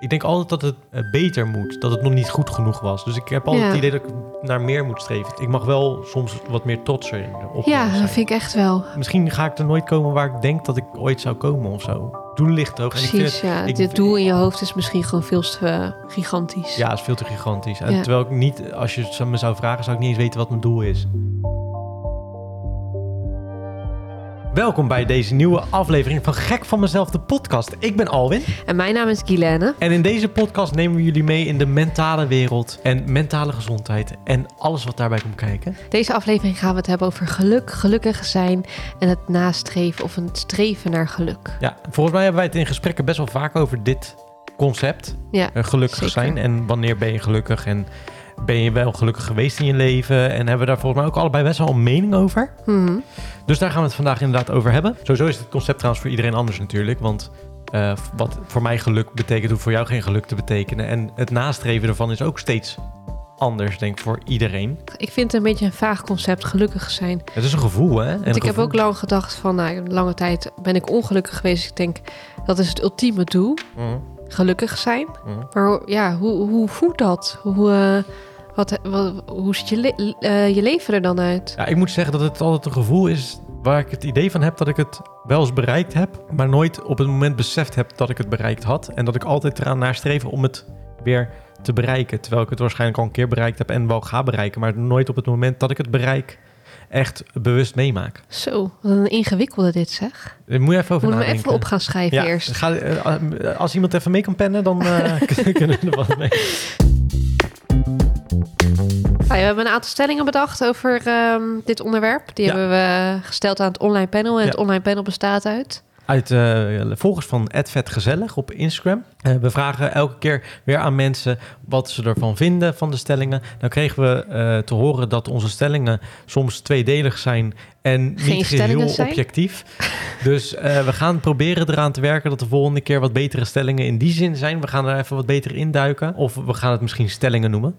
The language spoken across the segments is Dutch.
Ik denk altijd dat het eh, beter moet, dat het nog niet goed genoeg was. Dus ik heb altijd Ja. het idee dat ik naar meer moet streven. Ik mag wel soms wat meer trots op Ja, zijn. dat vind ik echt wel. Misschien ga ik er nooit komen waar ik denk dat ik ooit zou komen of zo. Doel ligt hoog. En ik vind Precies, ja. ik- Dit doel in je hoofd is misschien gewoon veel te eh, gigantisch. ja, het is veel te gigantisch. En Ja. terwijl ik niet, als je me zou vragen, zou ik niet eens weten wat mijn doel is. Welkom bij deze nieuwe aflevering van Gek van Mezelf, de podcast. Ik ben Alwin. En mijn naam is Guilaine. En in deze podcast nemen we jullie mee in de mentale wereld en mentale gezondheid en alles wat daarbij komt kijken. Deze aflevering gaan we het hebben over geluk, gelukkig zijn en het nastreven of een streven naar geluk. Ja, volgens mij hebben wij het in gesprekken best wel vaak over dit concept. Ja, eh, gelukkig zeker. zijn en wanneer ben je gelukkig en ben je wel gelukkig geweest in je leven. En hebben we daar volgens mij ook allebei best wel een mening over. Mhm. Dus daar gaan we het vandaag inderdaad over hebben. Sowieso is het concept trouwens voor iedereen anders natuurlijk. Want eh, wat voor mij geluk betekent, hoeft voor jou geen geluk te betekenen. En het nastreven ervan is ook steeds anders, denk ik, voor iedereen. ik vind het een beetje een vaag concept, gelukkig zijn. Het is een gevoel, hè? En Want ik heb ook lang gedacht van, nou, lange tijd ben ik ongelukkig geweest. Ik denk, dat is het ultieme doel, Mhm, gelukkig zijn. mhm. Maar ja, hoe, hoe voelt dat? Hoe, eh, wat, wat, hoe ziet je, le- eh, je leven er dan uit? Ja, ik moet zeggen dat het altijd een gevoel is waar ik het idee van heb dat ik het wel eens bereikt heb, maar nooit op het moment beseft heb dat ik het bereikt had. En dat ik altijd eraan naar streven om het weer te bereiken. Terwijl ik het waarschijnlijk al een keer bereikt heb en wel ga bereiken, maar nooit op het moment dat ik het bereik echt bewust meemaak. Zo, wat een ingewikkelde dit zeg. Daar moet je even over Moeten we nadenken. even op gaan schrijven ja, eerst. Ga, eh, als iemand even mee kan pennen, dan eh, kunnen we er wat mee. Nou we hebben een aantal stellingen bedacht over ehm, dit onderwerp. Die Ja. hebben we gesteld aan het online panel. En Ja. het online panel bestaat uit... Uit eh, volgers van @vetgezellig op Instagram. Eh, we vragen elke keer weer aan mensen wat ze ervan vinden van de stellingen. Dan kregen we eh, te horen dat onze stellingen soms tweedelig zijn en Geen niet geheel zijn. objectief. Dus we gaan proberen eraan te werken dat de volgende keer wat betere stellingen in die zin zijn. We gaan er even wat beter induiken. Of we gaan het misschien stellingen noemen.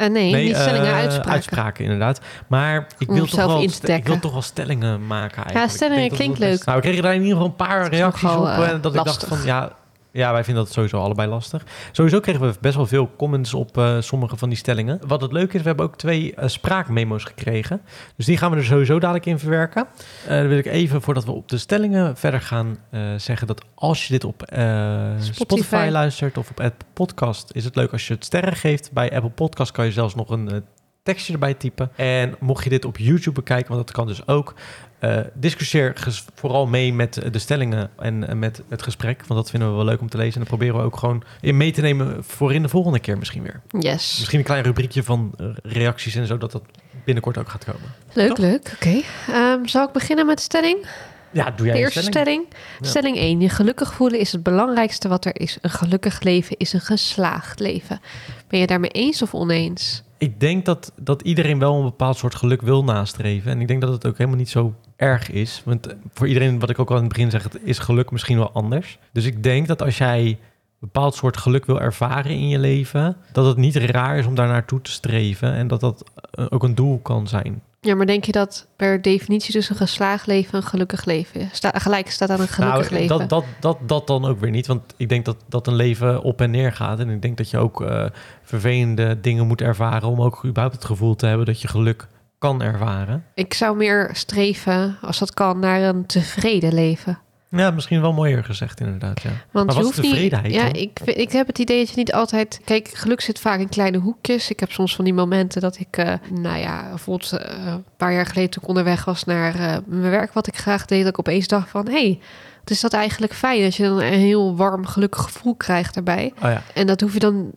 Eh, nee, niet stellingen, eh, uitspraken. uitspraken, inderdaad. Maar ik Om wil, toch wel, ik wil toch wel stellingen maken eigenlijk. Ik stellingen klinkt leuk. Nou, we kregen daar in ieder geval een paar reacties op. eh, en dat ik dacht van, ja, ja, wij vinden dat sowieso allebei lastig. Sowieso kregen we best wel veel comments op eh, sommige van die stellingen. Wat het leuke is, we hebben ook twee eh, spraakmemo's gekregen. Dus die gaan we er sowieso dadelijk in verwerken. Eh, dan wil ik even, voordat we op de stellingen verder gaan, zeggen dat als je dit op Spotify. Spotify. luistert of op Apple Podcast, is het leuk als je het sterren geeft. Bij Apple Podcast kan je zelfs nog een tekstje erbij typen. En mocht je dit op YouTube bekijken, want dat kan dus ook, eh, discussieer vooral mee met de stellingen en met het gesprek. Want dat vinden we wel leuk om te lezen. En dan proberen we ook gewoon in mee te nemen voor in de volgende keer misschien weer. Yes. Misschien een klein rubriekje van eh, reacties en zo, dat dat binnenkort ook gaat komen. Leuk, Toch? leuk. Oké. Ehm, zal ik beginnen met de stelling? Ja, doe jij De eerste stelling? stelling. Ja. Stelling 1. Je gelukkig voelen is het belangrijkste wat er is. Een gelukkig leven is een geslaagd leven. Ben je daarmee eens of oneens? Ik denk dat, dat iedereen wel een bepaald soort geluk wil nastreven. En ik denk dat het ook helemaal niet zo erg is. Want eh, voor iedereen, wat ik ook al in het begin zeg, is geluk misschien wel anders. Dus ik denk dat als jij een bepaald soort geluk wil ervaren in je leven, dat het niet raar is om daar naartoe te streven. En dat dat eh, ook een doel kan zijn. Ja, maar denk je dat per definitie dus een geslaagd leven een gelukkig leven is? Sta, gelijk staat aan een gelukkig nou, leven. Dat, dat, dat, dat dan ook weer niet. Want ik denk dat, dat een leven op en neer gaat. En ik denk dat je ook eh, vervelende dingen moet ervaren om ook überhaupt het gevoel te hebben dat je geluk kan ervaren. Ik zou meer streven, als dat kan, naar een tevreden leven. Ja, misschien wel mooier gezegd inderdaad, ja. Want Maar je hoeft niet. tevredenheid Ja, dan? ik, ik heb het idee dat je niet altijd. Kijk, geluk zit vaak in kleine hoekjes. Ik heb soms van die momenten dat ik, eh, nou ja, bijvoorbeeld eh, een paar jaar geleden toen ik onderweg was naar eh, mijn werk, wat ik graag deed, dat ik opeens dacht van, hé, hey, wat is dat eigenlijk fijn dat je dan een heel warm, gelukkig gevoel krijgt daarbij. Oh ja. En dat hoef je dan.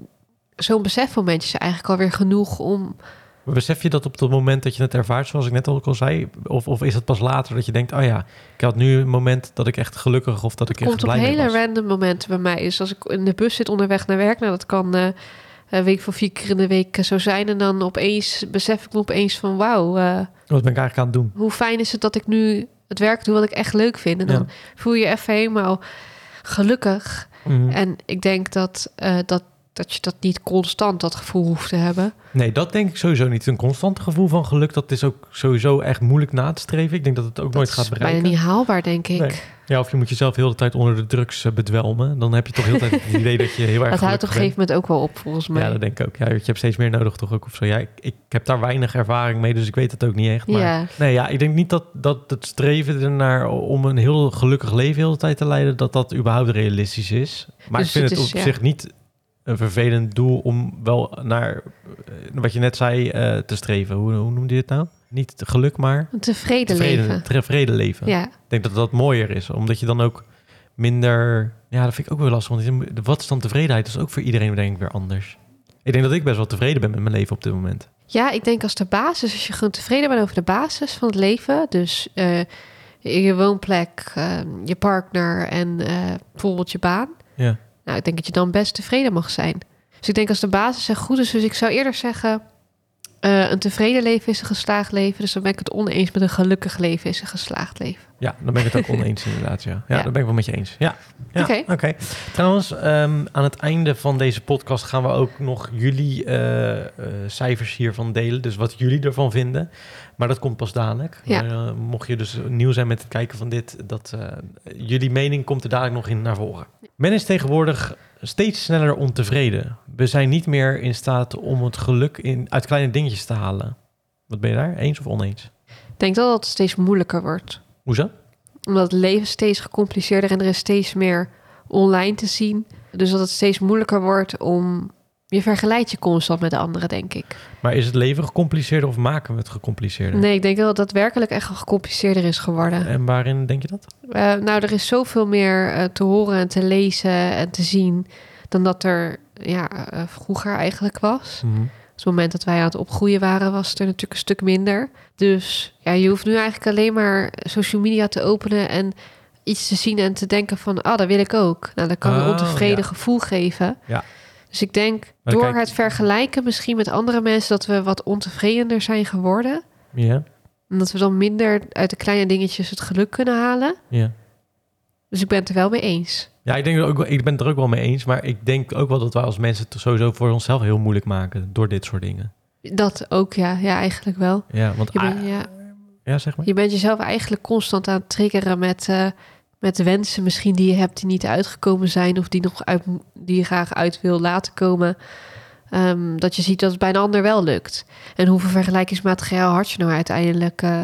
Zo'n besefmomentje is eigenlijk alweer genoeg om. Besef je dat op het moment dat je het ervaart, zoals ik net ook al zei? Of, of is het pas later dat je denkt, oh ja, ik had nu een moment dat ik echt gelukkig of dat ik echt komt op blij mee hele random momenten bij mij. Dus als ik in de bus zit onderweg naar werk, nou dat kan eh, een week voor vier keer in de week eh, zo zijn. En dan opeens besef ik me opeens van wauw, eh, Wat ben ik eigenlijk aan het doen? hoe fijn is het dat ik nu het werk doe wat ik echt leuk vind. En dan Ja. voel je je even helemaal gelukkig. Mhm. En ik denk dat, eh, dat, dat je dat niet constant dat gevoel hoeft te hebben. Nee, dat denk ik sowieso niet. Een constant gevoel van geluk, dat is ook sowieso echt moeilijk na te streven. Ik denk dat het ook nooit dat gaat is bereiken. bijna niet haalbaar, denk ik. Nee. Ja, of je moet jezelf heel de tijd onder de drugs eh, bedwelmen. Dan heb je toch heel de tijd het idee dat je heel erg Dat houdt op een gegeven moment ook wel op, volgens mij. Ja, dat denk ik ook. Ja, je hebt steeds meer nodig toch ook of zo. Ja, ik, ik heb daar weinig ervaring mee, dus ik weet het ook niet echt. Maar Ja. nee, ja, ik denk niet dat, dat het streven ernaar om een heel gelukkig leven heel de tijd te leiden, dat dat überhaupt realistisch is. Maar Dus ik vind het op ja. zich niet een vervelend doel om wel naar, eh, wat je net zei, eh, te streven. Hoe, hoe noemde je het nou? Niet geluk, maar Een tevreden, tevreden, leven. tevreden leven. Ja. Ik denk dat dat mooier is, omdat je dan ook minder... Ja, dat vind ik ook wel lastig, want wat is dan tevredenheid? Dat is ook voor iedereen denk ik weer anders. Ik denk dat ik best wel tevreden ben met mijn leven op dit moment. ja, ik denk als de basis, als je gewoon tevreden bent over de basis van het leven, dus eh, je woonplek, eh, je partner en bijvoorbeeld je baan, Ja. Nou, ik denk dat je dan best tevreden mag zijn. Dus ik denk als de basis echt goed is, dus ik zou eerder zeggen, eh, een tevreden leven is een geslaagd leven, dus dan ben ik het oneens met een gelukkig leven is een geslaagd leven. Ja, dan ben ik het ook oneens inderdaad, ja. Ja, Ja. daar ben ik wel met je eens. Ja, ja Oké. oké. Trouwens, ehm, aan het einde van deze podcast gaan we ook nog jullie eh, eh, cijfers hiervan delen. Dus wat jullie ervan vinden. Maar dat komt pas dadelijk. Ja. Maar, eh, mocht je dus nieuw zijn met het kijken van dit, dat jullie mening komt er dadelijk nog in naar voren. Men is tegenwoordig steeds sneller ontevreden. We zijn niet meer in staat om het geluk in, uit kleine dingetjes te halen. Wat ben je daar? Eens of oneens? Ik denk dat het steeds moeilijker wordt. Hoezo? Omdat het leven steeds gecompliceerder en er is steeds meer online te zien. Dus dat het steeds moeilijker wordt om... Je vergelijkt je constant met de anderen, denk ik. Maar is het leven gecompliceerder of maken we het gecompliceerder? Nee, ik denk dat het daadwerkelijk echt gecompliceerder is geworden. En waarin denk je dat? Eh, nou, er is zoveel meer eh, te horen en te lezen en te zien... dan dat er ja, eh, vroeger eigenlijk was. Op het moment dat wij aan het opgroeien waren, was het er natuurlijk een stuk minder. Dus ja, je hoeft nu eigenlijk alleen maar social media te openen en iets te zien en te denken van, ah, dat wil ik ook. Nou, dat kan een Oh, ontevreden ja. gevoel geven. Ja. Dus ik denk, door kijk- het vergelijken misschien met andere mensen, dat we wat ontevredener zijn geworden. Ja, En dat we dan minder uit de kleine dingetjes het geluk kunnen halen. ja. Dus ik ben het er wel mee eens. Ja, ik, denk ook, wel- ik ben het er ook wel mee eens. Maar ik denk ook wel dat wij als mensen het sowieso voor onszelf heel moeilijk maken door dit soort dingen. Dat ook, ja. Ja, eigenlijk wel. Ja, want Je, ah, bent- ja, ja, zeg maar. je bent jezelf eigenlijk constant aan het triggeren met, eh, met wensen misschien die je hebt die niet uitgekomen zijn of die, nog uit, die je graag uit wil laten komen. Ehm, dat je ziet dat het bij een ander wel lukt. En hoeveel vergelijkingsmateriaal had je nou uiteindelijk eh,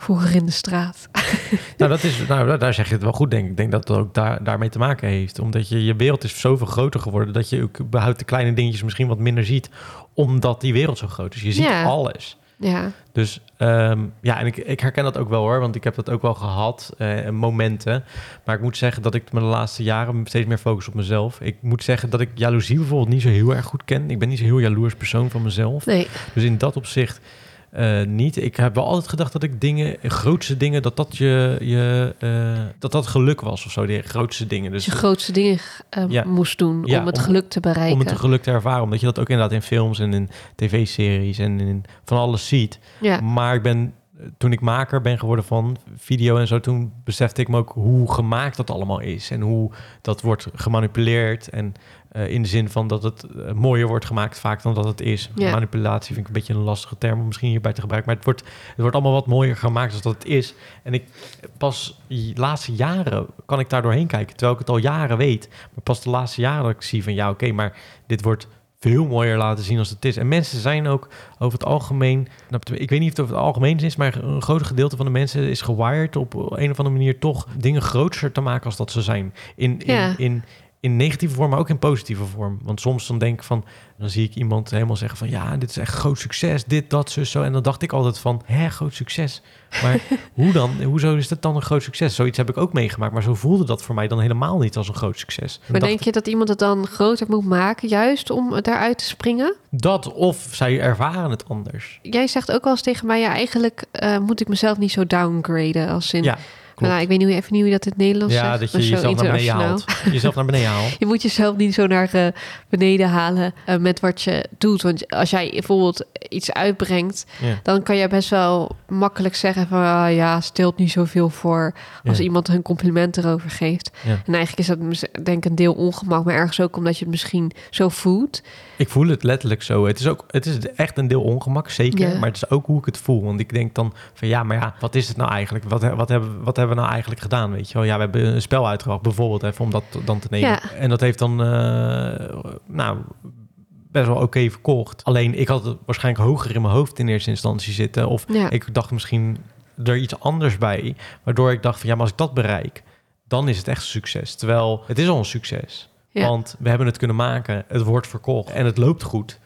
vroeger in de straat? Nou, dat is, nou, daar- zeg je het wel goed, denk ik. Ik denk dat het ook daar, daarmee te maken heeft. Omdat je, je wereld is zoveel groter geworden... dat je ook überhaupt de kleine dingetjes misschien wat minder ziet... omdat die wereld zo groot is. Je ziet Ja. alles. ja, Dus ehm, ja, en ik, ik herken dat ook wel hoor, want ik heb dat ook wel gehad, eh, momenten. Maar ik moet zeggen dat ik me de laatste jaren steeds meer focus op mezelf. Ik moet zeggen dat ik jaloezie bijvoorbeeld niet zo heel erg goed ken. Ik ben niet zo heel jaloers persoon van mezelf. nee. Dus in dat opzicht eh, niet. Ik heb wel altijd gedacht dat ik dingen, grootste dingen, dat dat je, je eh, dat dat geluk was of zo, de grootste dingen. Dus je grootste dingen eh, Ja. moest doen Ja, om het om- geluk te bereiken. om het geluk te ervaren, omdat je dat ook inderdaad in films en in tv-series en in van alles ziet. ja. Maar ik ben, toen ik maker ben geworden van video en zo, toen besefte ik me ook hoe gemaakt dat allemaal is. En hoe dat wordt gemanipuleerd. En eh, in de zin van dat het eh, mooier wordt gemaakt vaak dan dat het is. Manipulatie vind ik een beetje een lastige term om misschien hierbij te gebruiken. Maar het wordt, het wordt allemaal wat mooier gemaakt dan dat het is. En ik pas de laatste jaren kan ik daar doorheen kijken. Terwijl ik het al jaren weet. Maar pas de laatste jaren dat ik zie van ja, oké, maar dit wordt veel mooier laten zien als het is. En mensen zijn ook over het algemeen, nou, ik weet niet of het over het algemeen is, maar een groot gedeelte van de mensen is gewired op een of andere manier toch dingen groter te maken als dat ze zijn. In, in, Ja. in, in negatieve vorm, maar ook in positieve vorm. Want soms dan denk ik van, dan zie ik iemand helemaal zeggen van, ja, dit is echt groot succes, dit, dat, zo, zo. En dan dacht ik altijd van, hè, groot succes. Maar hoe dan? Hoezo is dat dan een groot succes? Zoiets heb ik ook meegemaakt, maar zo voelde dat voor mij dan helemaal niet als een groot succes. Maar denk je dat iemand het dan groter moet maken, juist om daaruit te springen? Dat of zij ervaren het anders. Jij zegt ook wel eens tegen mij, ja, eigenlijk eh, moet ik mezelf niet zo downgraden. Als in, Ja, klopt. nou, ik weet niet hoe, even niet hoe je dat in het Nederlands ja, zegt. dat je jezelf naar beneden haalt. Jezelf naar beneden haalt. Je moet jezelf niet zo naar eh, beneden halen eh, met wat je doet. Want als jij bijvoorbeeld iets uitbrengt, Ja. dan kan je best wel makkelijk zeggen van ah, ja, stelt niet zoveel voor als Ja. iemand een compliment erover geeft. Ja. En eigenlijk is dat denk ik een deel ongemak, maar ergens ook omdat je het misschien zo voelt. Ik voel het letterlijk zo. Het is ook, het is echt een deel ongemak, zeker. Ja. Maar het is ook hoe ik het voel. Want ik denk dan van ja, maar ja, wat is het nou eigenlijk? Wat, wat, hebben, wat hebben hebben we nou eigenlijk gedaan, weet je wel? Ja, we hebben een spel uitgebracht, bijvoorbeeld, even om dat dan te nemen. Ja. En dat heeft dan, eh, nou, best wel oké verkocht. Alleen, ik had het waarschijnlijk hoger in mijn hoofd in eerste instantie zitten. Of Ja. ik dacht misschien er iets anders bij, waardoor ik dacht van, ja, maar als ik dat bereik, dan is het echt een succes. Terwijl, het is al een succes. Ja. Want we hebben het kunnen maken, het wordt verkocht en het loopt goed.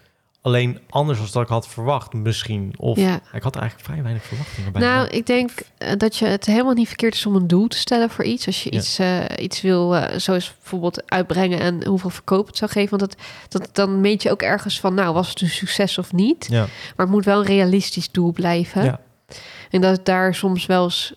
Alleen anders dan dat ik had verwacht, misschien. Of Ja. ik had eigenlijk vrij weinig verwachtingen bij. Nou, ik denk eh, dat je het helemaal niet verkeerd is om een doel te stellen voor iets. Als je Ja. iets, eh, iets wil, eh, zoals bijvoorbeeld uitbrengen en hoeveel verkoop het zou geven. Want dat, dat, dan meet je ook ergens van, nou, was het een succes of niet? ja. Maar het moet wel een realistisch doel blijven. Ja. En dat het daar soms wel eens,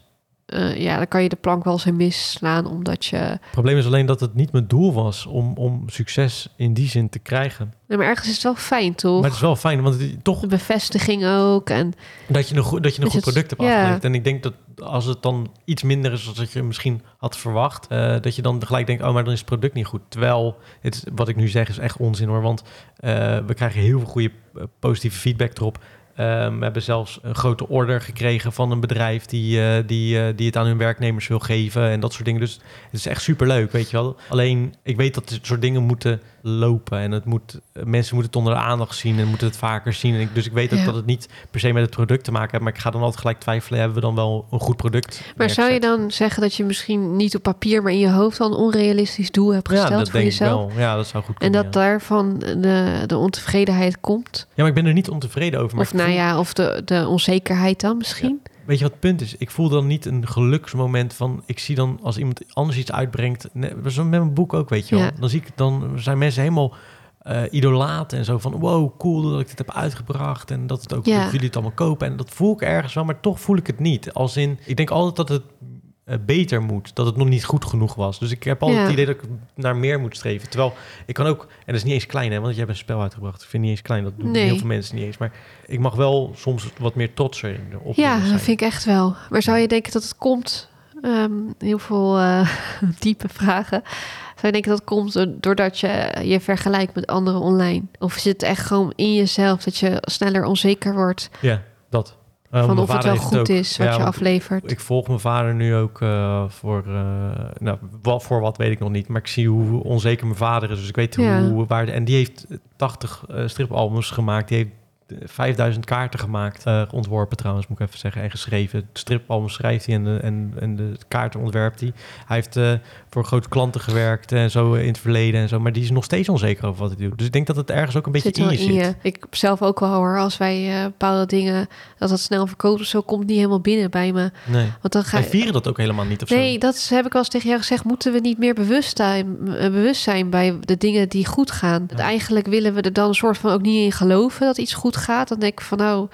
eh, ja, dan kan je de plank wel eens in misslaan, omdat je... Het probleem is alleen dat het niet mijn doel was om, om succes in die zin te krijgen. Nee, maar ergens is het wel fijn, toch? Maar het is wel fijn, want het, toch De bevestiging ook. En dat je een, goed- dat je een Dus goed het- product hebt ja. afgeleverd. En ik denk dat als het dan iets minder is dan dat je misschien had verwacht, eh, dat je dan gelijk denkt, oh, maar dan is het product niet goed. Terwijl, het, wat ik nu zeg is echt onzin hoor, want eh, we krijgen heel veel goede positieve feedback erop. Ehm, we hebben zelfs een grote order gekregen van een bedrijf die, eh, die, eh, die het aan hun werknemers wil geven en dat soort dingen. Dus het is echt super leuk, weet je wel. Alleen, ik weet dat dit soort dingen moeten lopen en het moet, mensen moeten het onder de aandacht zien en moeten het vaker zien. En ik, dus ik weet ook Ja. dat het niet per se met het product te maken heeft, maar ik ga dan altijd gelijk twijfelen, hebben we dan wel een goed product? Maar zou je dan zeggen dat je misschien niet op papier, maar in je hoofd al een onrealistisch doel hebt Ja, gesteld dat voor denk ik wel. Ja, dat zou goed En kunnen. dat ja. daarvan de, de ontevredenheid komt? ja, maar ik ben er niet ontevreden over. Maar Of ik nou ja, of de, de onzekerheid dan misschien? Weet je wat het punt is? Ik voel dan niet een geluksmoment van... Ik zie dan als iemand anders iets uitbrengt... Zo met mijn boek ook, weet je wel. Ja. Dan zie ik dan zijn mensen helemaal idolaten en zo van... Wow, cool dat ik dit heb uitgebracht. En dat, het ook, Ja. dat jullie het allemaal kopen. En dat voel ik ergens wel, maar toch voel ik het niet. Als in, ik denk altijd dat het beter moet. Dat het nog niet goed genoeg was. Dus ik heb altijd Ja. het idee dat ik naar meer moet streven. Terwijl ik kan ook... En dat is niet eens klein, hè. Want jij hebt een spel uitgebracht. Ik vind het niet eens klein. Dat doen Nee. heel veel mensen niet eens. Maar ik mag wel soms wat meer trotser op Ja, dat vind ik echt wel. Maar zou je denken dat het komt? ehm, heel veel eh, diepe vragen. Zou je denken dat het komt do- doordat je je vergelijkt met anderen online? Of is het echt gewoon in jezelf dat je sneller onzeker wordt Ja, dat. Eh, van of het wel goed ook. is wat Ja, je aflevert? Ik volg mijn vader nu ook eh, voor, eh, nou, wat, voor wat weet ik nog niet. Maar ik zie hoe onzeker mijn vader is. Dus ik weet Ja. hoe waar. En die heeft 80 eh, stripalbums gemaakt. Die heeft 5000 kaarten gemaakt. Eh, ontworpen trouwens, moet ik even zeggen. En geschreven. Stripalbums schrijft hij en de, en, en de kaarten ontwerpt hij. Hij heeft eh, voor grote klanten gewerkt en zo in het verleden en zo. Maar die is nog steeds onzeker over wat hij doet. Dus ik denk dat het ergens ook een beetje Zit wel in je zit. Ik zelf ook wel hoor, als wij eh, bepaalde dingen, dat dat snel verkoopt of zo, komt niet helemaal binnen bij me. Nee. Want dan ga Wij je... vieren dat ook helemaal niet of zo. Nee, dat is- heb ik al eens tegen jou gezegd. Moeten we niet meer bewust zijn, bewust zijn bij de dingen die goed gaan? Ja. Eigenlijk willen we er dan een soort van ook niet in geloven dat iets goed gaat. Dan denk ik van nou,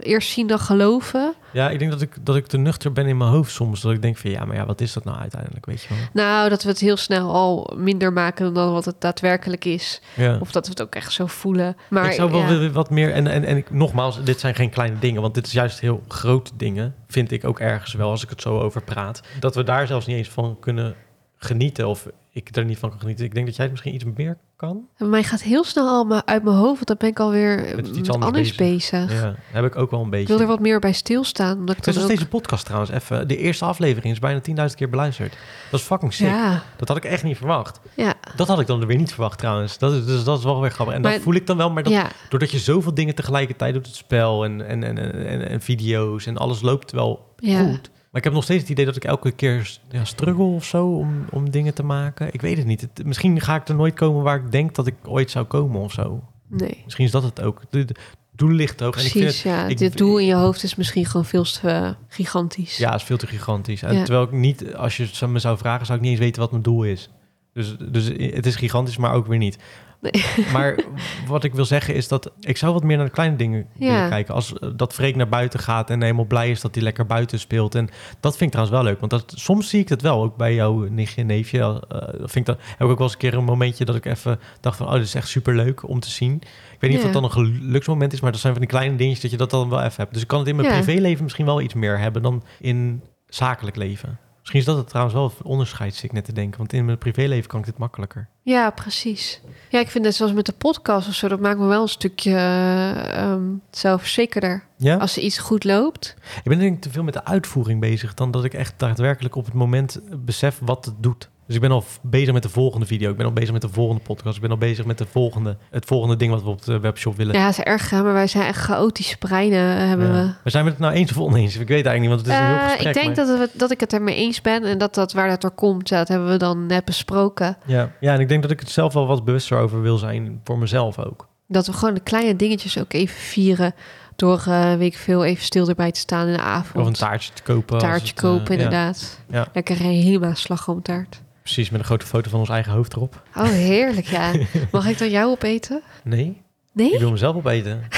eerst zien dan geloven. Ja, ik denk dat ik, dat ik te nuchter ben in mijn hoofd soms. Dat ik denk van ja, maar ja, wat is dat nou uiteindelijk, weet je wel? Nou, dat we het heel snel al minder maken dan wat het daadwerkelijk is. Ja. Of dat we het ook echt zo voelen. Maar ik zou wel ja. willen wat meer... En, en, en ik, nogmaals, dit zijn geen kleine dingen. Want dit is juist heel grote dingen. Vind ik ook ergens wel, als ik het zo over praat. Dat we daar zelfs niet eens van kunnen genieten. Of ik er niet van kan genieten. Ik denk dat jij het misschien iets meer kan. Mij gaat heel snel al uit mijn hoofd, want dan ben ik alweer Met iets iets anders anders, bezig. bezig. Ja, heb ik ook wel een Ik beetje. wil er wat meer bij stilstaan. Omdat ik ook... steeds een podcast trouwens, even. De eerste aflevering is bijna 10.000 keer beluisterd. Dat is fucking sick. Ja, Dat had ik echt niet verwacht. ja, Dat had ik dan weer niet verwacht trouwens. Dat is, dus dat is wel weer grappig. En Maar- dat voel ik dan wel, maar dat, ja. doordat je zoveel dingen tegelijkertijd doet, het spel en, en, en, en, en video's en alles loopt wel goed. Maar ik heb nog steeds het idee dat ik elke keer ja, struggle of zo om, om dingen te maken. Ik weet het niet. Het- misschien ga ik er nooit komen waar ik denk dat ik ooit zou komen of zo. Nee, Misschien is dat het ook. De, de doel ligt hoog. En ik vind precies. het, ja. ik- Dit doel in je hoofd is misschien gewoon veel te eh, gigantisch. ja, is veel te gigantisch. En Ja. terwijl ik niet, als je het me zou vragen, zou ik niet eens weten wat mijn doel is. Dus, dus het is gigantisch, maar ook weer niet. Nee. Maar wat ik wil zeggen is dat ik zou wat meer naar de kleine dingen Ja. willen kijken. Als eh, dat Freek naar buiten gaat en helemaal blij is dat hij lekker buiten speelt. En dat vind ik trouwens wel leuk. Want dat, soms zie ik dat wel, ook bij jouw nichtje en neefje. dat vind ik dat, heb ik ook wel eens een keer een momentje dat ik even dacht van... oh, dit is echt super leuk om te zien. Ik weet niet Ja. of dat dan een geluksmoment is, maar dat zijn van die kleine dingetjes dat je dat dan wel even hebt. Dus ik kan het in mijn Ja. privéleven misschien wel iets meer hebben dan in zakelijk leven. Misschien is dat het trouwens wel een onderscheid, zit ik net te denken. Want in mijn privéleven kan ik dit makkelijker. Ja, precies. Ja, ik vind het zoals met de podcast of zo, dat maakt me wel een stukje eh, ehm, zelfverzekerder. Ja? Als er iets goed loopt. Ik ben denk ik te veel met de uitvoering bezig... dan dat ik echt daadwerkelijk op het moment besef wat het doet. Dus ik ben al bezig met de volgende video. Ik ben al bezig met de volgende podcast. Ik ben al bezig met de volgende, het volgende ding wat we op de webshop willen. Ja, het is erg, maar wij zijn echt chaotische breinen, eh, hebben we. Ja. Maar zijn we het nou eens of oneens? Ik weet eigenlijk niet, want het is een heel Eh, gesprek. ik denk maar- dat, we, dat ik het ermee eens ben en dat dat waar dat door komt, dat hebben we dan net besproken. Ja. ja, en ik denk dat ik het zelf wel wat bewuster over wil zijn. Voor mezelf ook. Dat we gewoon de kleine dingetjes ook even vieren door, eh weet ik veel, even stil erbij te staan in de avond. Of een taartje te kopen. taartje het, kopen, inderdaad. Ja. Lekker helemaal slagroomtaart. Precies, met een grote foto van ons eigen hoofd erop. Oh, heerlijk, ja. Mag ik dan jou opeten? Nee, Nee? ik wil mezelf opeten.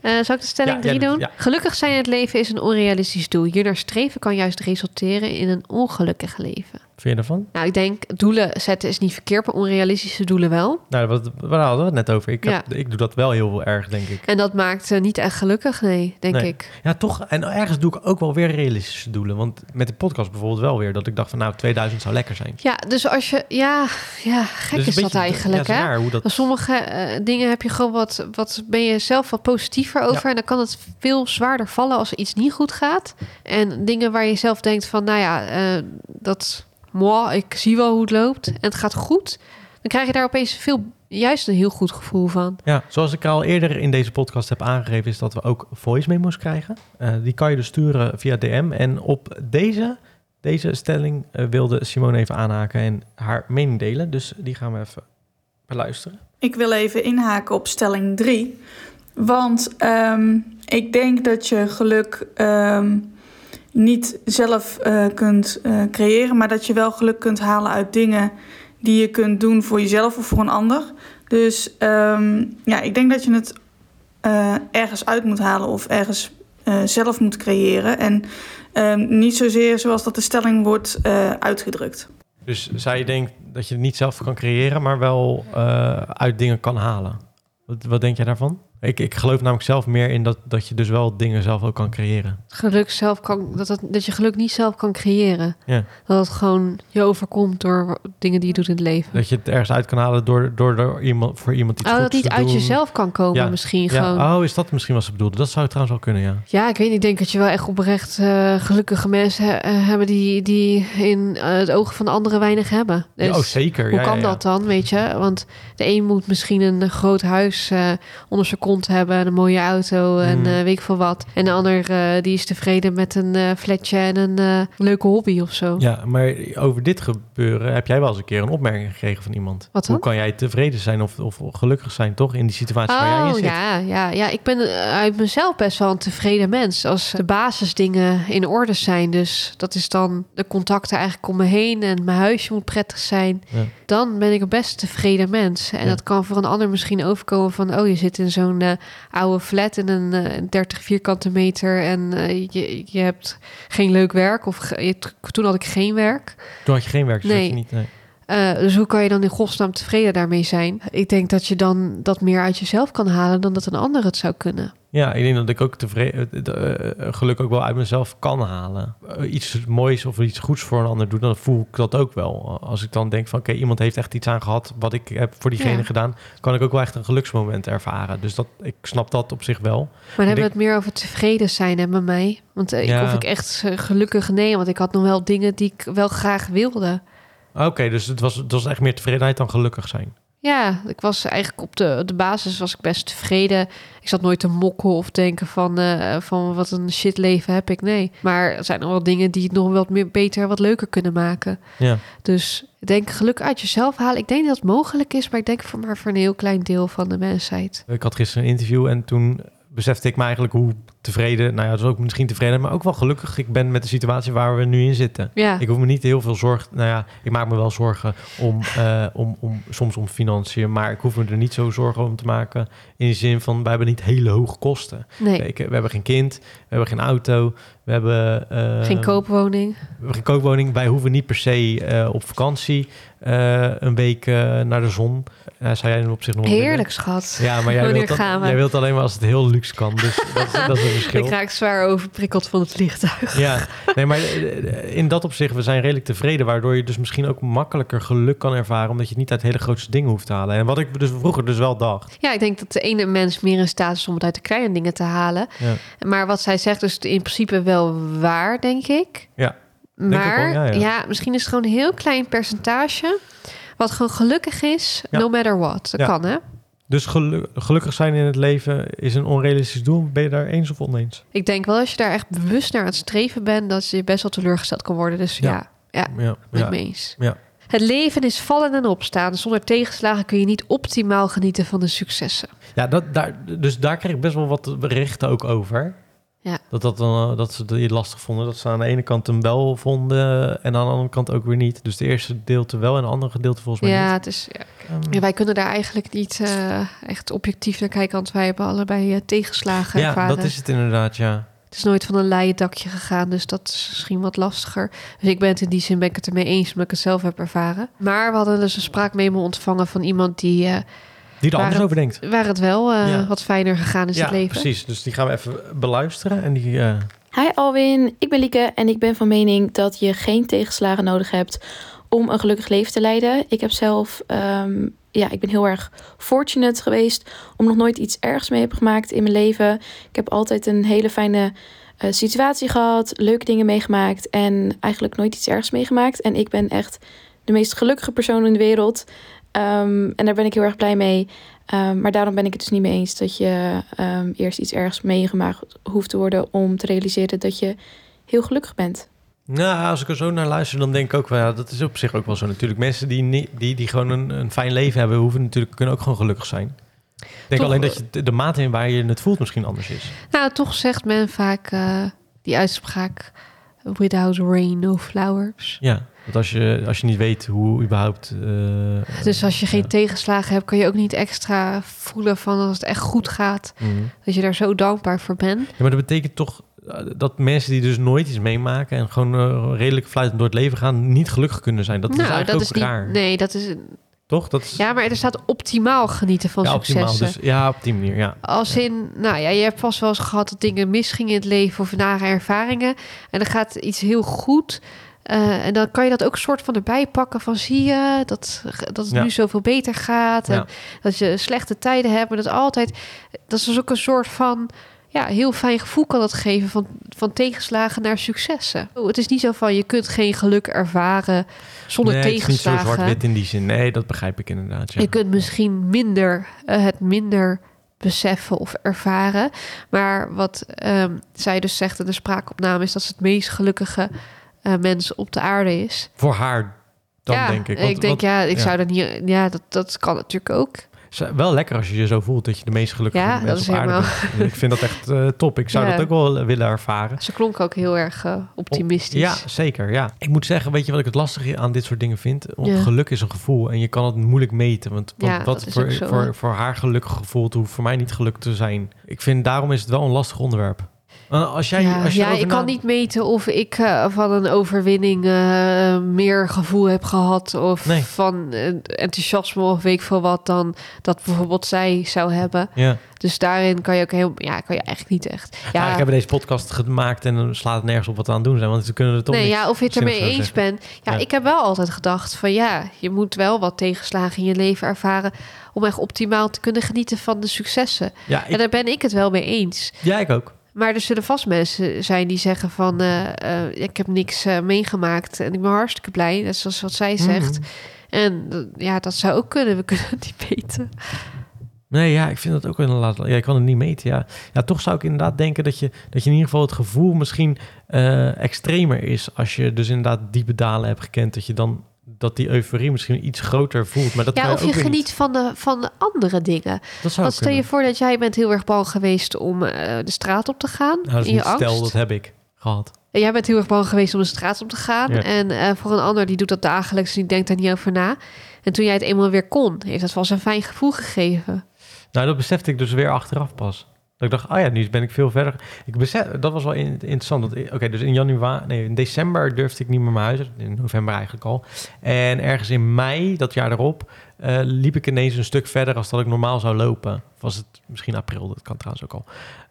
Eh zal ik de stelling Ja, 3 ja, doen? ja. Gelukkig zijn het leven is een onrealistisch doel. Hiernaar streven kan juist resulteren in een ongelukkig leven. Vind je ervan? Nou, ik denk, doelen zetten is niet verkeerd, maar onrealistische doelen wel. Nou, wat, waar hadden we het net over? Ik, heb, Ja. ik doe dat wel heel erg, denk ik. En dat maakt eh, niet echt gelukkig, nee, denk Nee. ik. Ja, toch. En ergens doe ik ook wel weer realistische doelen. Want met de podcast bijvoorbeeld wel weer. Dat ik dacht van nou, 2000 zou lekker zijn. Ja, dus als je... Ja, ja gek Dus is dat eigenlijk, ja, hè? hoe dat... Sommige eh, dingen heb je gewoon wat, wat ben je zelf wat positiever over. En dan kan het veel zwaarder vallen als er iets niet goed gaat. En dingen waar je zelf denkt van, nou ja, eh, dat, moi, ik zie wel hoe het loopt en het gaat goed. Dan krijg je daar opeens veel, juist een heel goed gevoel van. Ja, zoals ik al eerder in deze podcast heb aangegeven, is dat we ook voice memos krijgen. Eh, die kan je dus sturen via DM. En op deze, deze stelling eh, wilde Simone even aanhaken en haar mening delen. Dus die gaan we even beluisteren. Ik wil even inhaken op stelling 3. Want ehm, ik denk dat je geluk ehm, niet zelf eh, kunt eh, creëren, maar dat je wel geluk kunt halen uit dingen die je kunt doen voor jezelf of voor een ander. Dus ehm, ja, ik denk dat je het eh, ergens uit moet halen of ergens zelf moet creëren. En ehm, niet zozeer zoals dat de stelling wordt uitgedrukt. Dus zij denkt dat je het niet zelf kan creëren, maar wel uit dingen kan halen. Wat, wat denk jij daarvan? Ik, ik geloof namelijk zelf meer in dat, dat je dus wel dingen zelf ook kan creëren. Geluk zelf kan, dat, dat, dat je geluk niet zelf kan creëren. Ja. Dat het gewoon je overkomt door dingen die je doet in het leven. Dat je het ergens uit kan halen door, door, door iemand, voor iemand iets Oh, dat niet uit doen. jezelf kan komen Ja. misschien gewoon. Ja, oh, is dat misschien wat ze bedoelde? Dat zou trouwens wel kunnen, ja. Ja, ik weet niet. Ik denk dat je wel echt oprecht eh, gelukkige mensen he- eh, hebben die, die in eh, het oog van de anderen weinig hebben. Dus Ja, oh, zeker. hoe kan dat dan, weet je? Want de een moet misschien een groot huis onder zijn hebben, en een mooie auto en Mm. eh, weet ik veel wat. En de ander eh, die is tevreden met een eh flatje en een leuke hobby of zo. Ja, maar over dit gebeuren heb jij wel eens een keer een opmerking gekregen van iemand. Wat? Hoe kan jij tevreden zijn of, of gelukkig zijn, toch? In die situatie waar jij in Oh zit. ja, ja, ja, ik ben uit mezelf best wel een tevreden mens. Als de basisdingen in orde zijn, dus dat is dan de contacten eigenlijk om me heen en mijn huisje moet prettig zijn, Ja. dan ben ik een best tevreden mens. En Ja. dat kan voor een ander misschien overkomen van, oh, je zit in zo'n eh, oude flat in een eh, 30 vierkante meter en eh, je, je hebt geen leuk werk of je- toen had ik geen werk. Toen had je geen werk, dus Nee. je niet... Nee. Eh, dus hoe kan je dan in godsnaam tevreden daarmee zijn? Ik denk dat je dan dat meer uit jezelf kan halen dan dat een ander het zou kunnen. Ja, ik denk dat ik ook tevreden, eh, eh, geluk ook wel uit mezelf kan halen. Eh, iets moois of iets goeds voor een ander doen, dan voel ik dat ook wel. Als ik dan denk van, oké, iemand heeft echt iets aan gehad wat ik heb voor diegene Ja. gedaan, kan ik ook wel echt een geluksmoment ervaren. Dus dat, ik snap dat op zich wel. Maar dan hebben we het meer over tevreden zijn hè, met mij. Want eh, ik, Ja. of ik echt eh, gelukkig nee, want ik had nog wel dingen die ik wel graag wilde. Oké, dus het was, het was echt meer tevredenheid dan gelukkig zijn. Ja, ik was eigenlijk op de, de basis was ik best tevreden. Ik zat nooit te mokken of denken van, eh, van wat een shit leven heb ik. Nee, maar er zijn nog wel dingen die het nog wat meer beter, wat leuker kunnen maken. Ja. Dus ik denk geluk uit jezelf halen. Ik denk dat het mogelijk is, maar ik denk voor maar voor een heel klein deel van de mensheid. Ik had gisteren een interview en toen besefte ik me eigenlijk hoe tevreden, nou ja, dus ook misschien tevreden, maar ook wel gelukkig ik ben met de situatie waar we nu in zitten. Ja, Ik hoef me niet heel veel zorgen. Nou ja, ik maak me wel zorgen om, eh, om, om soms om financiën, maar ik hoef me er niet zo zorgen om te maken. In de zin van, wij hebben niet hele hoge kosten. nee, Kijk, we hebben geen kind, we hebben geen auto, we hebben eh, geen koopwoning. We hebben geen koopwoning. Wij hoeven niet per se eh, op vakantie een week naar de zon. Zou jij op zich nog wel willen? Heerlijk, schat. Ja, maar jij Wanneer wilt, gaan dan, we? jij wilt alleen maar als het heel luxe kan. Dus dat, is- dat is verschil. Ik raak zwaar overprikkeld van het vliegtuig. Ja, nee, maar eh, in dat opzicht, we zijn redelijk tevreden, waardoor je dus misschien ook makkelijker geluk kan ervaren, omdat je het niet uit hele grootste dingen hoeft te halen. En wat ik dus vroeger dus wel dacht. Ja, ik denk dat de ene mens meer in staat is om het uit de kleine dingen te halen. Ja. Maar wat zij zegt is in principe wel waar, denk ik. Ja, ik Maar wel, ja, ja, ja. misschien is het gewoon een heel klein percentage wat gewoon gelukkig is, Ja. no matter what. Dat Ja. kan, hè? Dus gelu- gelukkig zijn in het leven is een onrealistisch doel. Ben je daar eens of oneens? Ik denk wel als je daar echt bewust naar aan het streven bent, dat je best wel teleurgesteld kan worden. Dus Ja. ja, ja, Ja, eens. ja. Het leven is vallen en opstaan. Zonder tegenslagen kun je niet optimaal genieten van de successen. ja dat, daar, dus daar kreeg ik best wel wat berichten ook over. Ja. Dat, dat, dan, eh, dat ze het lastig vonden. Dat ze aan de ene kant hem wel vonden en aan de andere kant ook weer niet. Dus de eerste gedeelte wel en de andere gedeelte volgens mij Ja, niet. het is, ja, Ehm, Ja, wij kunnen daar eigenlijk niet eh, echt objectief naar kijken, want wij hebben allebei eh, tegenslagen ja, ervaren. dat is het inderdaad, ja. Het is nooit van een leien dakje gegaan, dus dat is misschien wat lastiger. Dus ik ben het in die zin ben ik het ermee eens, omdat ik het zelf heb ervaren. Maar we hadden dus een spraakmemo ontvangen van iemand die Die er Waar anders het- over denkt. waar het wel eh, Ja. wat fijner gegaan is ja, het leven. precies. Dus die gaan we even beluisteren. En die, eh, Hi Alwin, ik ben Lieke en ik ben van mening dat je geen tegenslagen nodig hebt om een gelukkig leven te leiden. Ik heb zelf, ehm, ja, ik ben heel erg fortunate geweest om nog nooit iets ergs mee heb gemaakt in mijn leven. Ik heb altijd een hele fijne eh, situatie gehad, leuke dingen meegemaakt en eigenlijk nooit iets ergs meegemaakt. En ik ben echt de meest gelukkige persoon in de wereld. Ehm, en daar ben ik heel erg blij mee. Ehm, maar daarom ben ik het dus niet mee eens dat je ehm, eerst iets ergs meegemaakt hoeft te worden om te realiseren dat je heel gelukkig bent. Nou, als ik er zo naar luister, dan denk ik ook wel, ja, dat is op zich ook wel zo natuurlijk. Mensen die, niet, die, die gewoon een, een fijn leven hebben, hoeven natuurlijk, kunnen ook gewoon gelukkig zijn. Ik denk Toch- alleen dat je de, de mate in waar je het voelt misschien anders is. Nou, toch zegt men vaak eh, die uitspraak... Without rain, no flowers. Ja, want als je, als je niet weet hoe überhaupt... eh, Dus als je geen tegenslagen hebt, kan je ook niet extra voelen van als het echt goed gaat. Mhm. Dat je daar zo dankbaar voor bent. Ja, maar dat betekent toch eh, dat mensen die dus nooit iets meemaken... en gewoon eh, redelijk fluitend door het leven gaan, niet gelukkig kunnen zijn. Dat is eigenlijk ook Nou, niet. raar. Nee, dat is. Toch? Dat is, Ja, maar er staat optimaal genieten van ja, optimaal. successen. Dus, ja, op die manier, ja. Als in, nou ja, je hebt vast wel eens gehad dat dingen misgingen in het leven of nare ervaringen. En dan gaat iets heel goed. Eh, en dan kan je dat ook soort van erbij pakken van zie je dat, dat het Ja. nu zoveel beter gaat. En Ja. dat je slechte tijden hebt. Maar dat is altijd, dat is dus ook een soort van ja, heel fijn gevoel kan dat geven van, van tegenslagen naar successen. Oh, Het is niet zo van je kunt geen geluk ervaren zonder nee, het is niet zo tegenslagen. zwart-wit in die zin. Nee, dat begrijp ik inderdaad. Ja. Je kunt misschien minder eh, het minder beseffen of ervaren. Maar wat ehm, zij dus zegt in de spraakopname is dat ze het meest gelukkige eh, mens op de aarde is. Voor haar dan, ja, denk ik. ik denk, ja, ik ja. zou dat niet. Ja, dat, dat kan natuurlijk ook. is wel lekker als je je zo voelt dat je de meest gelukkige Ja, mens op aarde helemaal- bent. Ik vind dat echt eh, top. Ik zou dat ook wel willen ervaren. Ze klonk ook heel erg eh, optimistisch. Ja, zeker. Ja. Ik moet zeggen, weet je wat ik het lastige aan dit soort dingen vind? Geluk is een gevoel en je kan het moeilijk meten. Want, wat voor, zo, voor, voor haar gelukkig gevoel hoeft voor mij niet geluk te zijn. Ik vind daarom is het wel een lastig onderwerp. Als jij, ja, als je ja ik kan niet meten of ik eh, van een overwinning eh, meer gevoel heb gehad. Of Nee. van eh, enthousiasme of weet ik veel wat dan dat bijvoorbeeld zij zou hebben. Ja. Dus daarin kan je ook heel, ja, kan je eigenlijk niet echt. Ja. Hebben we deze podcast gemaakt en dan slaat het nergens op wat we aan het doen zijn. Want ze kunnen er toch nee, ja, of je het ermee eens bent. Ja, Ja. ik heb wel altijd gedacht van ja, je moet wel wat tegenslagen in je leven ervaren om echt optimaal te kunnen genieten van de successen. Ja, En ik, daar ben ik het wel mee eens. ja, ik ook. Maar er zullen vast mensen zijn die zeggen van eh, eh, ik heb niks eh, meegemaakt en ik ben hartstikke blij, net zoals wat zij zegt. Mhm. En eh, ja, dat zou ook kunnen. We kunnen het niet weten. Nee, ja, ik vind dat ook inderdaad. Ja, ik kan het niet meten. Ja. ja, toch zou ik inderdaad denken dat je, dat je in ieder geval het gevoel misschien extremer is. Als je dus inderdaad diepe dalen hebt gekend, dat je dan dat die euforie misschien iets groter voelt. Maar dat kan Ja, of ook je weer niet. geniet van de, van de andere dingen. Dat zou Want stel je voor dat jij bent heel erg bang geweest om eh, de straat op te gaan. Nou, dat in je niet stel, angst. dat heb ik gehad. En Jij bent heel erg bang geweest om de straat op te gaan. Ja. En eh, voor een ander die doet dat dagelijks en die denkt daar niet over na. En toen jij het eenmaal weer kon, heeft dat wel eens een fijn gevoel gegeven. Nou, dat besefte ik dus weer achteraf pas. Dat ik dacht, oh ja, nu ben ik veel verder. Ik besef, dat was wel in- interessant. Oké, dus in januari, nee, in december durfde ik niet meer mijn huis. In november eigenlijk al. En ergens in mei, dat jaar erop, eh, liep ik ineens een stuk verder als dat ik normaal zou lopen. Of was het misschien april, dat kan trouwens ook al.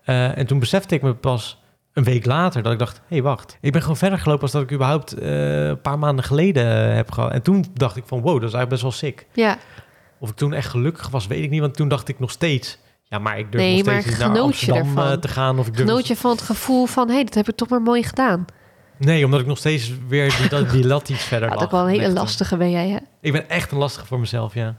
Eh, en toen besefte ik me pas een week later dat ik dacht, hé hey, wacht, ik ben gewoon verder gelopen als dat ik überhaupt eh, een paar maanden geleden heb gehad. En toen dacht ik van, wow, dat is eigenlijk best wel sick. Ja, Of ik toen echt gelukkig was, weet ik niet, want toen dacht ik nog steeds, ja, maar ik durf Nee, nog steeds niet naar Amsterdam eh, ervan? te gaan. Of ik durf genoot je van het gevoel van... hé, hey, dat heb ik toch maar mooi gedaan. Nee, omdat ik nog steeds weer die, dat- die lat iets verder Ja, dat ook wel een hele lastige ben jij, hè? Ik ben echt een lastige voor mezelf, ja.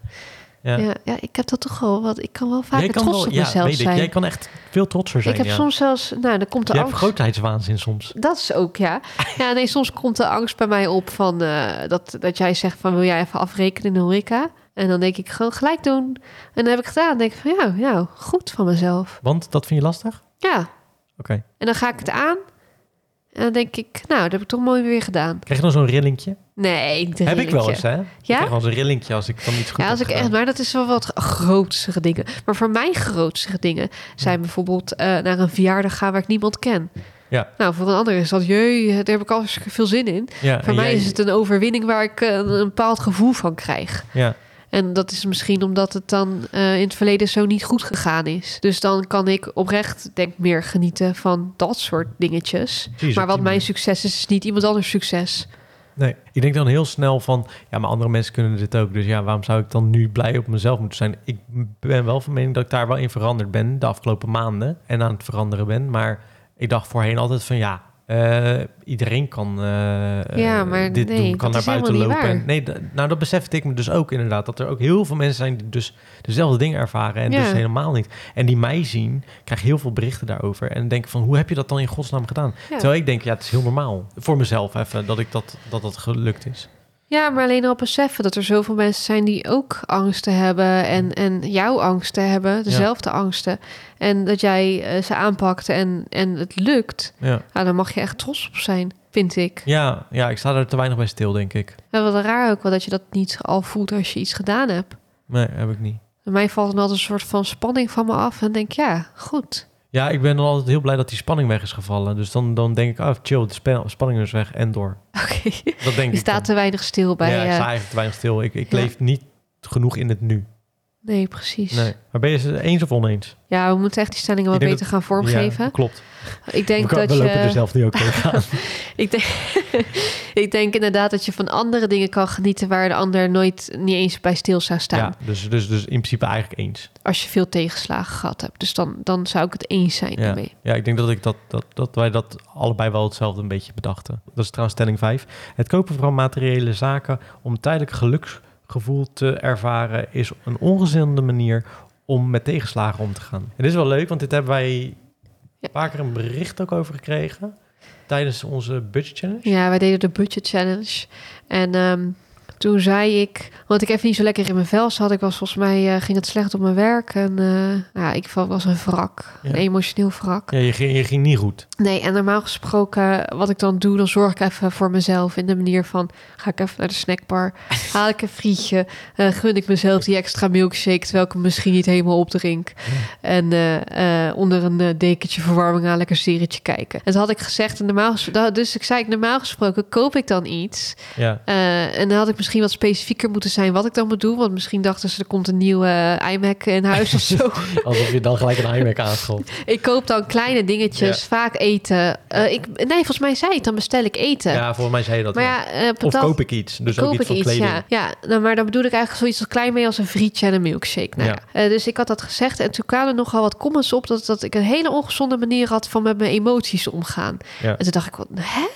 Ja. Ja. Ja, ik heb dat toch wel wat. Ik kan wel vaker kan trots wel, op ja, mezelf weet ik. zijn. Jij kan echt veel trotser zijn, ik heb ja. soms zelfs... Nou, dan komt de Je hebt angst... grootheidswaanzin soms. Dat is ook, ja. Ja, nee, soms komt de angst bij mij op van... eh, dat, dat jij zegt van, wil jij even afrekenen in de horeca? En dan denk ik, gewoon gelijk doen. En dan heb ik gedaan. Dan denk ik van, ja, ja, goed van mezelf. Want dat vind je lastig? Ja. Oké. En dan ga ik het aan. En dan denk ik, nou, dat heb ik toch mooi weer gedaan. Krijg je dan zo'n rillingje? Nee, niet Heb ik wel eens, hè? Ik Ja? krijg wel eens een rillingje als ik dan iets goed Ja, als heb ik echt, maar dat is wel wat grootste dingen. Maar voor mij grootste dingen zijn bijvoorbeeld eh, naar een verjaardag gaan waar ik niemand ken. Ja. Nou, voor een ander is dat, jee, daar heb ik al veel zin in. Ja, Voor mij jij- is het een overwinning waar ik eh, een, een bepaald gevoel van krijg. Ja, En dat is misschien omdat het dan eh, in het verleden zo niet goed gegaan is. Dus dan kan ik oprecht, denk ik, meer genieten van dat soort dingetjes. precies, maar wat mijn manier. succes is, is niet iemand anders succes. Nee, ik denk dan heel snel van... Ja, maar andere mensen kunnen dit ook. Dus ja, waarom zou ik dan nu blij op mezelf moeten zijn? Ik ben wel van mening dat ik daar wel in veranderd ben... de afgelopen maanden en aan het veranderen ben. Maar ik dacht voorheen altijd van ja... eh, iedereen kan eh, Ja, eh, maar dit nee, doen, kan naar buiten lopen. nee, nou dat besefte ik me dus ook inderdaad. Dat er ook heel veel mensen zijn die dus dezelfde dingen ervaren. En Ja. dus helemaal niet. En die mij zien, krijg heel veel berichten daarover. En denken van, hoe heb je dat dan in godsnaam gedaan? Ja. Terwijl ik denk, ja, het is heel normaal. Voor mezelf even, dat ik dat, dat, dat gelukt is. Ja, maar alleen al beseffen dat er zoveel mensen zijn die ook angsten hebben en, en jouw angsten hebben, dezelfde angsten. En dat jij eh, ze aanpakt en, en het lukt, Ja. nou, dan mag je echt trots op zijn, vind ik. Ja, ja, ik sta er te weinig bij stil, denk ik. En wat raar ook wel dat je dat niet al voelt als je iets gedaan hebt. Nee, heb ik niet. Bij mij valt dan altijd een soort van spanning van me af en denk ja, goed. Ja, ik ben dan altijd heel blij dat die spanning weg is gevallen. Dus dan, dan denk ik, oh, chill, de spa- spanning is weg en door. Oké, Dat denk je ik staat dan. te weinig stil bij... Ja, ik eh, sta eigenlijk te weinig stil. Ik, ik Ja. leef niet genoeg in het nu. Nee, precies. Nee. Maar ben je het eens of oneens? Ja, we moeten echt die stellingen wat beter gaan vormgeven. Ja, klopt. ik denk we, dat we je... lopen er zelf nu ook tegenaan. Ik denk, ik denk inderdaad dat je van andere dingen kan genieten waar de ander nooit niet eens bij stil zou staan. ja, dus, dus, dus in principe eigenlijk eens. Als je veel tegenslagen gehad hebt. Dus dan, dan zou ik het eens zijn Ja. ermee. ja, ik denk dat, ik dat, dat, dat wij dat allebei wel hetzelfde een beetje bedachten. Dat is trouwens stelling 5. Het kopen van materiële zaken om tijdelijk geluksgevoel te ervaren... is een ongezonde manier om met tegenslagen om te gaan. En dit is wel leuk, want dit hebben wij Ja. paar keer een bericht ook over gekregen... tijdens onze budget challenge. Ja, wij deden de budget challenge. En ehm, toen zei ik, want ik even niet zo lekker in mijn vel zat. Ik was volgens mij, eh, ging het slecht op mijn werk. En eh, ja, ik was een wrak. Ja. Een emotioneel wrak. Ja, je ging, je ging niet goed. Nee, en normaal gesproken, wat ik dan doe, dan zorg ik even voor mezelf. In de manier van, ga ik even naar de snackbar, haal ik een frietje, eh, gun ik mezelf die extra milkshake, terwijl ik hem misschien niet helemaal opdrink. En onder een dekentje verwarming aan lekker serietje kijken. En toen had ik gezegd, en normaal, nou, dus ik zei, ik, normaal gesproken koop ik dan iets. Ja, en dan had ik misschien wat specifieker moeten zijn wat ik dan moet doen. Want misschien dachten ze, er komt een nieuwe eh, iMac in huis of zo. alsof je dan gelijk een iMac aanschopt. Ik koop dan kleine dingetjes, Ja. vaak eten. Eh, ik, nee, volgens mij zei het, dan bestel ik eten. Ja, volgens mij zei je dat. maar ja. eh, Of koop ik iets. Dus ook koop iets ik van iets, kleding. ja. ja nou, maar dan bedoel ik eigenlijk zoiets als klein mee als een frietje en een milkshake. Nou, Ja. dus ik had dat gezegd en toen kwamen er nogal wat comments op... dat, dat ik een hele ongezonde manier had van met mijn emoties omgaan. En toen dacht ik, wat, hè?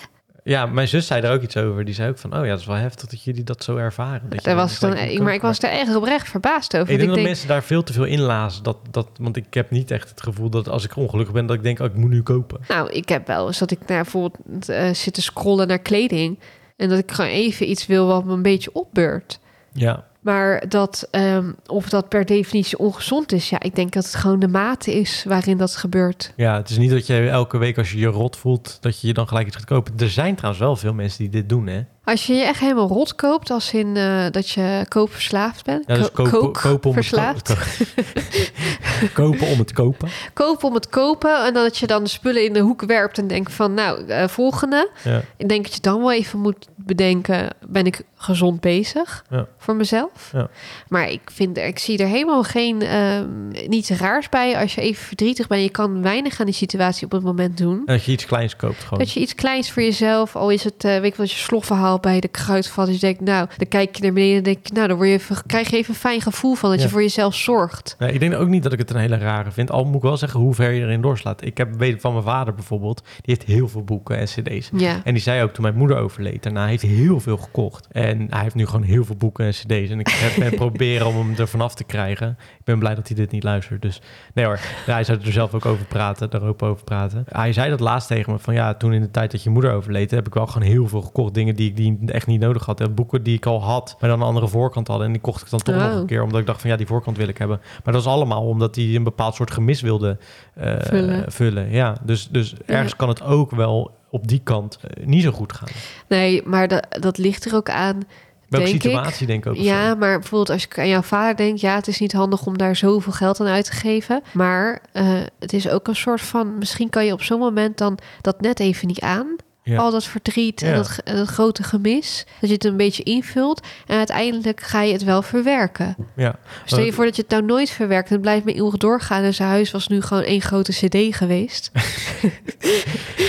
Ja, mijn zus zei er ook iets over. Die zei ook van, oh ja, dat is wel heftig dat jullie dat zo ervaren. Dat Daar was ik dan, ik, maar ik was daar echt oprecht verbaasd over. Ik denk dat mensen daar veel te veel in lazen. Dat, dat, want ik heb niet echt het gevoel dat als ik ongelukkig ben, dat ik denk, oh, ik moet nu kopen. Nou, ik heb wel eens dat ik naar bijvoorbeeld eh, zit te scrollen naar kleding... en dat ik gewoon even iets wil wat me een beetje opbeurt. Ja, Maar dat, ehm, of dat per definitie ongezond is, ja, ik denk dat het gewoon de mate is waarin dat gebeurt. ja, het is niet dat je elke week als je je rot voelt, dat je je dan gelijk iets gaat kopen. Er zijn trouwens wel veel mensen die dit doen, hè? Als je je echt helemaal rot koopt, als in eh, dat je koopverslaafd bent. Ja, dus Ko- kopen, om verslaafd. het ko- kopen om het kopen. Kopen om het kopen en dat je dan de spullen in de hoek werpt en denkt van, nou, eh, volgende. Ja. Ik denk dat je dan wel even moet bedenken, ben ik gezond bezig Ja. voor mezelf. Ja. Maar ik, vind, ik zie er helemaal geen ehm, niets raars bij als je even verdrietig bent. Je kan weinig aan die situatie op het moment doen. En dat je iets kleins koopt gewoon. Dat je iets kleins voor jezelf, al is het, eh, weet ik wat, je slofverhaal bij de kruidvat. Dus je denkt, nou, dan kijk je naar beneden en denk je, nou, dan word je even, krijg je even een fijn gevoel van dat Ja. je voor jezelf zorgt. Ik denk ook niet dat ik het een hele rare vind. Al moet ik wel zeggen hoe ver je erin doorslaat. Ik heb weet van mijn vader bijvoorbeeld. Die heeft heel veel boeken en cd's. Ja. En die zei ook toen mijn moeder overleed. Daarna heeft hij heel veel gekocht. En hij heeft nu gewoon heel veel boeken en cd's. En ik ben proberen om hem er vanaf te krijgen. Ik ben blij dat hij dit niet luistert. Dus nee hoor, hij zou er zelf ook over praten. Daar ook over praten. Hij zei dat laatst tegen me. Van ja, toen in de tijd dat je moeder overleed... heb ik wel gewoon heel veel gekocht. Dingen die ik die echt niet nodig had. En boeken die ik al had, maar dan een andere voorkant hadden. En die kocht ik dan toch Oh. nog een keer. Omdat ik dacht van ja, die voorkant wil ik hebben. Maar dat was allemaal omdat hij een bepaald soort gemis wilde eh, Vullen. vullen. Ja, dus, dus ergens kan het ook wel op die kant eh, niet zo goed gaan. Nee, maar dat, dat ligt er ook aan. Welke denk situatie ik. denk ik ook. Ja, zo. maar bijvoorbeeld als ik aan jouw vader denk, ja, het is niet handig om daar zoveel geld aan uit te geven. Maar eh, het is ook een soort van, misschien kan je op zo'n moment dan dat net even niet aan. Ja. Al dat verdriet en Ja. dat, ge- en dat grote gemis. Dat je het een beetje invult. En uiteindelijk ga je het wel verwerken. ja. Stel je voor dat je het nou nooit verwerkt. En blijft maar eeuwig doorgaan. En zijn huis was nu gewoon één grote cd geweest.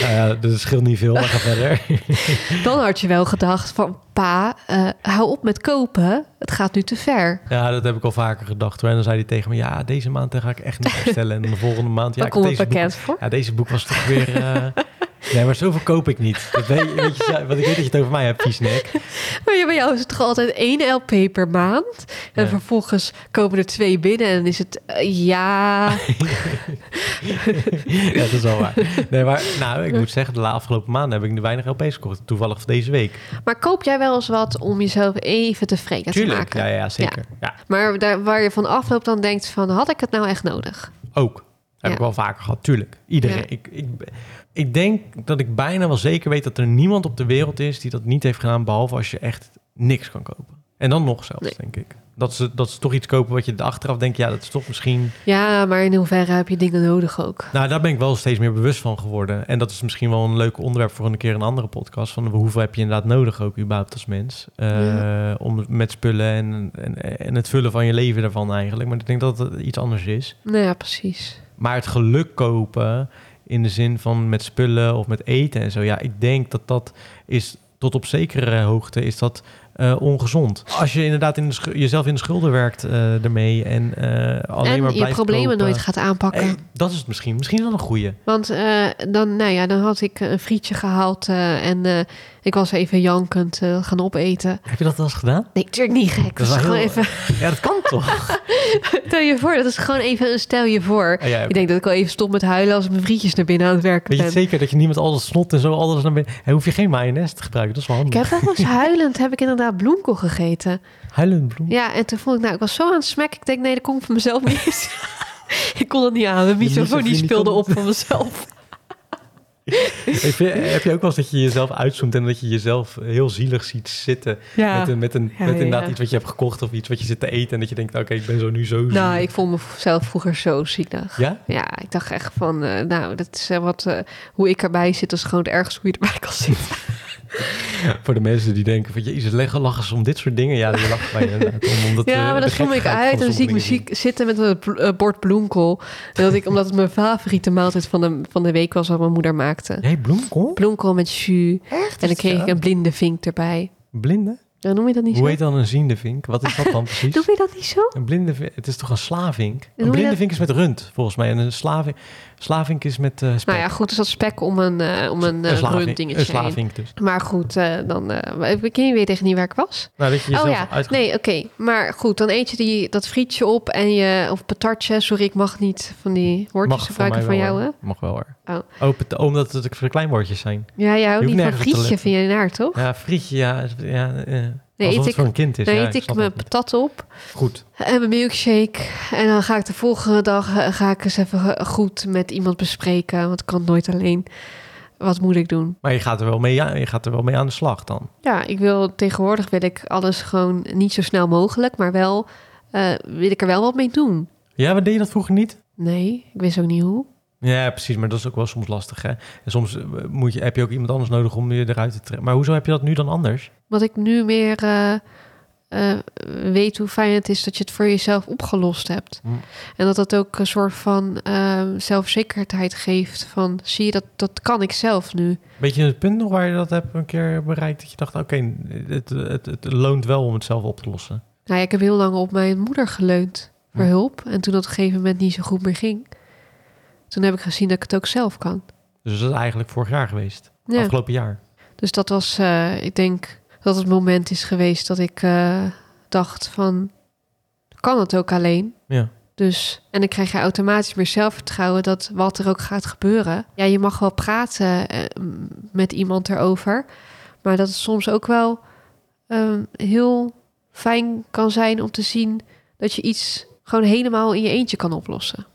Nou ja, dat scheelt niet veel, maar ga verder. Dan had je wel gedacht van... Pa, eh, hou op met kopen. Het gaat nu te ver. Ja, dat heb ik al vaker gedacht. hoor. En dan zei hij tegen me, ja, deze maand ga ik echt niet bestellen. En de volgende maand, ja, ik het deze boek, voor. ja, deze boek was toch weer... eh, Nee, maar zoveel koop ik niet. Dat weet, weet je, want ik weet dat je het over mij hebt, viesnek. Maar ja, bij jou is het toch altijd één LP per maand? En Ja. vervolgens komen er twee binnen en dan is het... eh, ja, ja, dat is wel waar. Nee, maar nou, ik moet zeggen, de afgelopen maanden heb ik weinig LP's gekocht. Toevallig deze week. maar koop jij wel eens wat om jezelf even tevreden te Tuurlijk, maken? ja, ja, zeker. Ja. Maar daar, waar je van afloopt dan denkt van... had ik het nou echt nodig? Ook. Heb Ja. ik wel vaker gehad, tuurlijk. Iedereen. Ja. Ik, ik, ik denk dat ik bijna wel zeker weet dat er niemand op de wereld is die dat niet heeft gedaan, behalve als je echt niks kan kopen. En dan nog zelfs, Nee. denk ik. Dat ze, dat ze toch iets kopen wat je achteraf denkt, ja, dat is toch misschien... Ja, maar in hoeverre heb je dingen nodig ook? Nou, daar ben ik wel steeds meer bewust van geworden. En dat is misschien wel een leuk onderwerp voor een keer een andere podcast. Van hoeveel heb je inderdaad nodig ook überhaupt als mens? Ja. Om met spullen en, en, en het vullen van je leven daarvan eigenlijk. Maar ik denk dat het iets anders is. Nou ja, precies. Maar het geluk kopen in de zin van met spullen of met eten en zo. Ja, ik denk dat dat is tot op zekere hoogte is dat eh, ongezond. Als je inderdaad in de jezelf in de schulden werkt eh ermee en eh, alleen en maar je problemen kopen. nooit gaat aanpakken. Dat is het misschien. Misschien is dat een goeie. Want dan, nou ja, dan had ik een frietje gehaald eh, en ik was even jankend eh, gaan opeten. Heb je dat wel eens gedaan? Nee, natuurlijk niet gek. Dat Dat is gewoon heel- even, Ja, dat kan toch? stel je voor, dat is gewoon even een stel je voor. Ja, ja, Ik denk dat ik al even stop met huilen als mijn vriendjes naar binnen aan het werken Weet je ben. het zeker dat je niet met al dat snot en zo alles naar binnen... En hoef je geen mayonaise te gebruiken, dat is wel Ik handig. heb wel eens huilend, heb ik inderdaad bloemkool gegeten. Huilend bloem. Ja, en toen vond ik, nou, ik was zo aan het. Ik denk, nee, dat komt van mezelf niet. ik kon het niet aan. Mijn microfoon die speelde op van mezelf. Vind- heb je ook wel eens dat je jezelf uitzoomt en dat je jezelf heel zielig ziet zitten Ja. met, een, met, een, Ja, met inderdaad ja. iets wat je hebt gekocht of iets wat je zit te eten en dat je denkt, oké, ik ben zo nu zo zielig. Nou, ik vond mezelf vroeger zo zielig. Ja? Ja, ik dacht echt van, eh, nou, dat is eh, wat, eh, hoe ik erbij zit, dat is gewoon het ergste hoe je erbij kan zitten. Voor de mensen die denken van, jezus, leggen lachen ze om dit soort dingen. Ja, die lachen bij je inderdaad. Om, omdat, ja, eh, maar dan zoom ik uit en dan zie ik muziek zitten met een eh, bord bloemkool. En dat ik, omdat het mijn favoriete maaltijd van de, van de week was wat mijn moeder maakte. Jij bloemkool? Bloemkool met jus. En dan kreeg ik een blinde vink erbij. Blinde? Ja, noem je dat niet Hoe zo? heet dan een ziende vink? Wat is dat dan precies? Noem je dat niet zo? Een blinde vink, het is toch een slavink? Een blinde dat? vink is met rund, volgens mij. En een slavink, slavink is met eh spek. Nou ja, goed, dus dat spek om een, eh om een, uh, dingetje slavink dus. Maar goed, dan... ik je weer tegen niet waar ik was. Nou, dat je jezelf oh ja, nee, oké. Maar goed, dan eet je die, dat frietje op en je... Of patatje, sorry, ik mag niet van die woordjes Mag gebruiken van jou, hè? Mag wel hoor. Oh. Oh, omdat het verkleinwoordjes zijn. Ja, jij houdt niet van frietje, vind je naar, toch? Ja, frietje, ja. ja Nee, alsof eet het ik, voor een kind is. dan ja, eet ik snap mijn patat op Goed. en mijn milkshake. En dan ga ik de volgende dag eh, ga ik eens even eh, goed met iemand bespreken. Want ik kan nooit alleen. Wat moet ik doen? Maar je gaat, er wel mee, aan- je gaat er wel mee aan de slag dan. Ja, ik wil tegenwoordig wil ik alles gewoon niet zo snel mogelijk, maar wel eh, wil ik er wel wat mee doen. Ja, maar deed je dat vroeger niet? Nee, ik wist ook niet hoe. Ja, precies. Maar dat is ook wel soms lastig. Hè? En soms eh, moet je, heb je ook iemand anders nodig om je eruit te trekken. Maar hoezo heb je dat nu dan anders? Wat ik nu meer eh, eh, weet hoe fijn het is dat je het voor jezelf opgelost hebt. Hm. En dat dat ook een soort van ehm, zelfzekerheid geeft. Van zie je dat, dat kan ik zelf nu. Weet je het punt nog waar je dat hebt een keer bereikt? Dat je dacht, oké, het, het, het loont wel om het zelf op te lossen. Nou, ja, ik heb heel lang op mijn moeder geleund voor Hm. hulp. En toen dat op een gegeven moment niet zo goed meer ging. Toen heb ik gezien dat ik het ook zelf kan. Dus dat is eigenlijk vorig jaar geweest. Ja. Afgelopen jaar. Dus dat was, eh, ik denk dat het moment is geweest dat ik eh, dacht van, kan het ook alleen? Ja. Dus, en dan krijg je automatisch meer zelfvertrouwen dat wat er ook gaat gebeuren. Ja, je mag wel praten eh, met iemand erover. Maar dat het soms ook wel ehm, heel fijn kan zijn om te zien dat je iets gewoon helemaal in je eentje kan oplossen.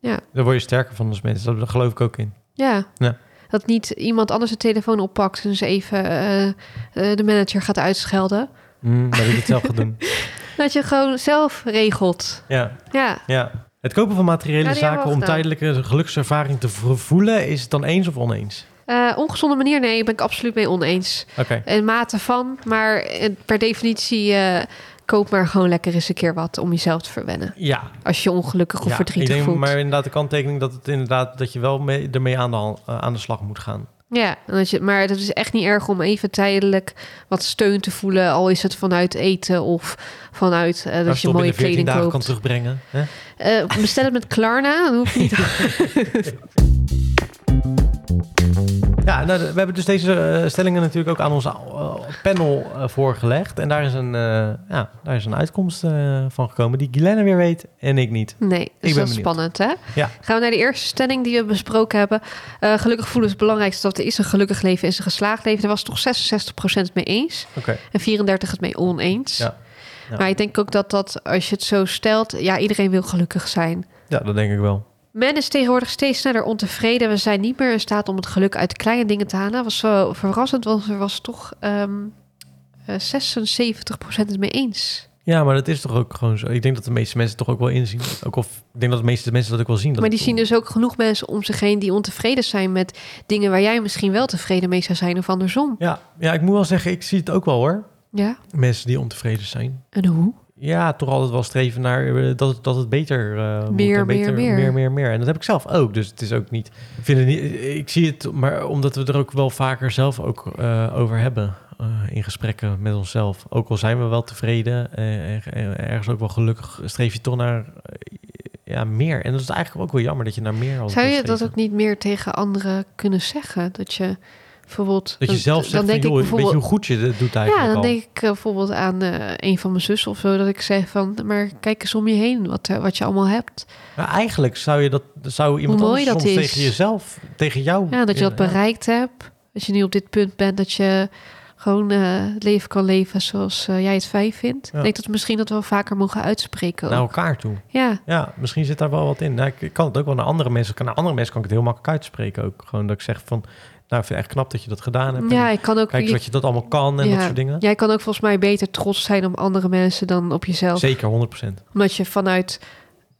Daar word je sterker van als mensen. Daar geloof ik ook in. Ja. Ja. Dat niet iemand anders de telefoon oppakt en ze even eh, eh, de manager gaat uitschelden. Mm, dat ik het zelf ga doen. Dat je gewoon zelf regelt. Ja, Ja, ja. Het kopen van materiële Ja, hebben zaken om tijdelijke gelukservaring te voelen, is het dan eens of oneens? Eh, ongezonde manier, nee, ben ik absoluut mee oneens. Oké. En mate van, maar per definitie koop maar gewoon lekker eens een keer wat om jezelf te verwennen. Ja, Als je ongelukkig of ja, verdrietig ik denk, voelt. maar inderdaad de kanttekening dat het inderdaad dat je wel mee, ermee aan de, hand- eh, aan de slag moet gaan. Ja, dat je, maar het is echt niet erg om even tijdelijk wat steun te voelen. Al is het vanuit eten of vanuit eh, dat Als je mooie binnen 14 kleding dagen kan terugbrengen. Hè? Eh, bestel het met Klarna, dan hoef je niet... Ja, nou, we hebben dus deze eh, stellingen natuurlijk ook aan ons eh, panel eh, voorgelegd. En daar is een, ja, daar is een uitkomst van gekomen die Guylaine weer weet en ik niet. Nee, dus ben dat is spannend, hè? Ja. Gaan we naar de eerste stelling die we besproken hebben. Gelukkig voelen is het belangrijkste dat er is een gelukkig leven is een geslaagd leven. Daar was toch 66% het mee eens en 34% het mee oneens. Ja. Ja. Maar ik denk ook dat dat, als je het zo stelt, ja, iedereen wil gelukkig zijn. Ja, dat denk ik wel. Men is tegenwoordig steeds sneller ontevreden. We zijn niet meer in staat om het geluk uit kleine dingen te halen. Dat was zo verrassend, want er was toch ehm eh, 76% het mee eens. Ja, maar dat is toch ook gewoon zo. Ik denk dat de meeste mensen het toch ook wel inzien. Ook of ik denk dat de meeste mensen dat ook wel zien. Maar die zien dus ook genoeg mensen om zich heen die ontevreden zijn met dingen waar jij misschien wel tevreden mee zou zijn of andersom. Ja, ja, ik moet wel zeggen, ik zie het ook wel hoor. Ja, Mensen die ontevreden zijn. en hoe? Ja, toch altijd wel streven naar eh, dat, het- dat het beter moet Meer, en beter, meer, meer. meer, meer, meer. En dat heb ik zelf ook. Dus het is ook niet. Ik vind het niet. Ik zie het, maar omdat we er ook wel vaker zelf ook eh, over hebben in gesprekken met onszelf. Ook al zijn we wel tevreden en, en ergens ook wel gelukkig, streef je toch naar ja meer. En dat is eigenlijk ook wel jammer dat je naar meer. Zou je dat ook niet meer tegen anderen kunnen zeggen? Dat je bijvoorbeeld... Dat je zelf zegt dan van, denk ik joh, weet je bijvoorbeeld- hoe goed je het doet eigenlijk Ja, dan al. denk ik eh, bijvoorbeeld aan eh, een van mijn zussen of zo... dat ik zeg van, maar kijk eens om je heen wat, er- wat je allemaal hebt. Maar eigenlijk zou je dat zou iemand anders dat soms is. tegen jezelf, tegen jou. Ja, dat je dat ja. bereikt hebt. Dat je nu op dit punt bent dat je gewoon eh, het leven kan leven zoals eh, jij het fijn vindt. Ja. Ik denk dat we misschien dat wel vaker mogen uitspreken. ook. Naar elkaar toe. Ja, Ja, misschien zit daar wel wat in. Nou, ik, ik kan het ook wel naar andere mensen. Naar andere mensen kan ik het heel makkelijk uitspreken ook. Gewoon dat ik zeg van, nou, ik vind het echt knap dat je dat gedaan hebt. ja, ik kan ook... Kijk je- dat je dat allemaal kan en Ja. dat soort dingen. Jij kan ook volgens mij beter trots zijn op andere mensen dan op jezelf. Zeker, 100%. Omdat je vanuit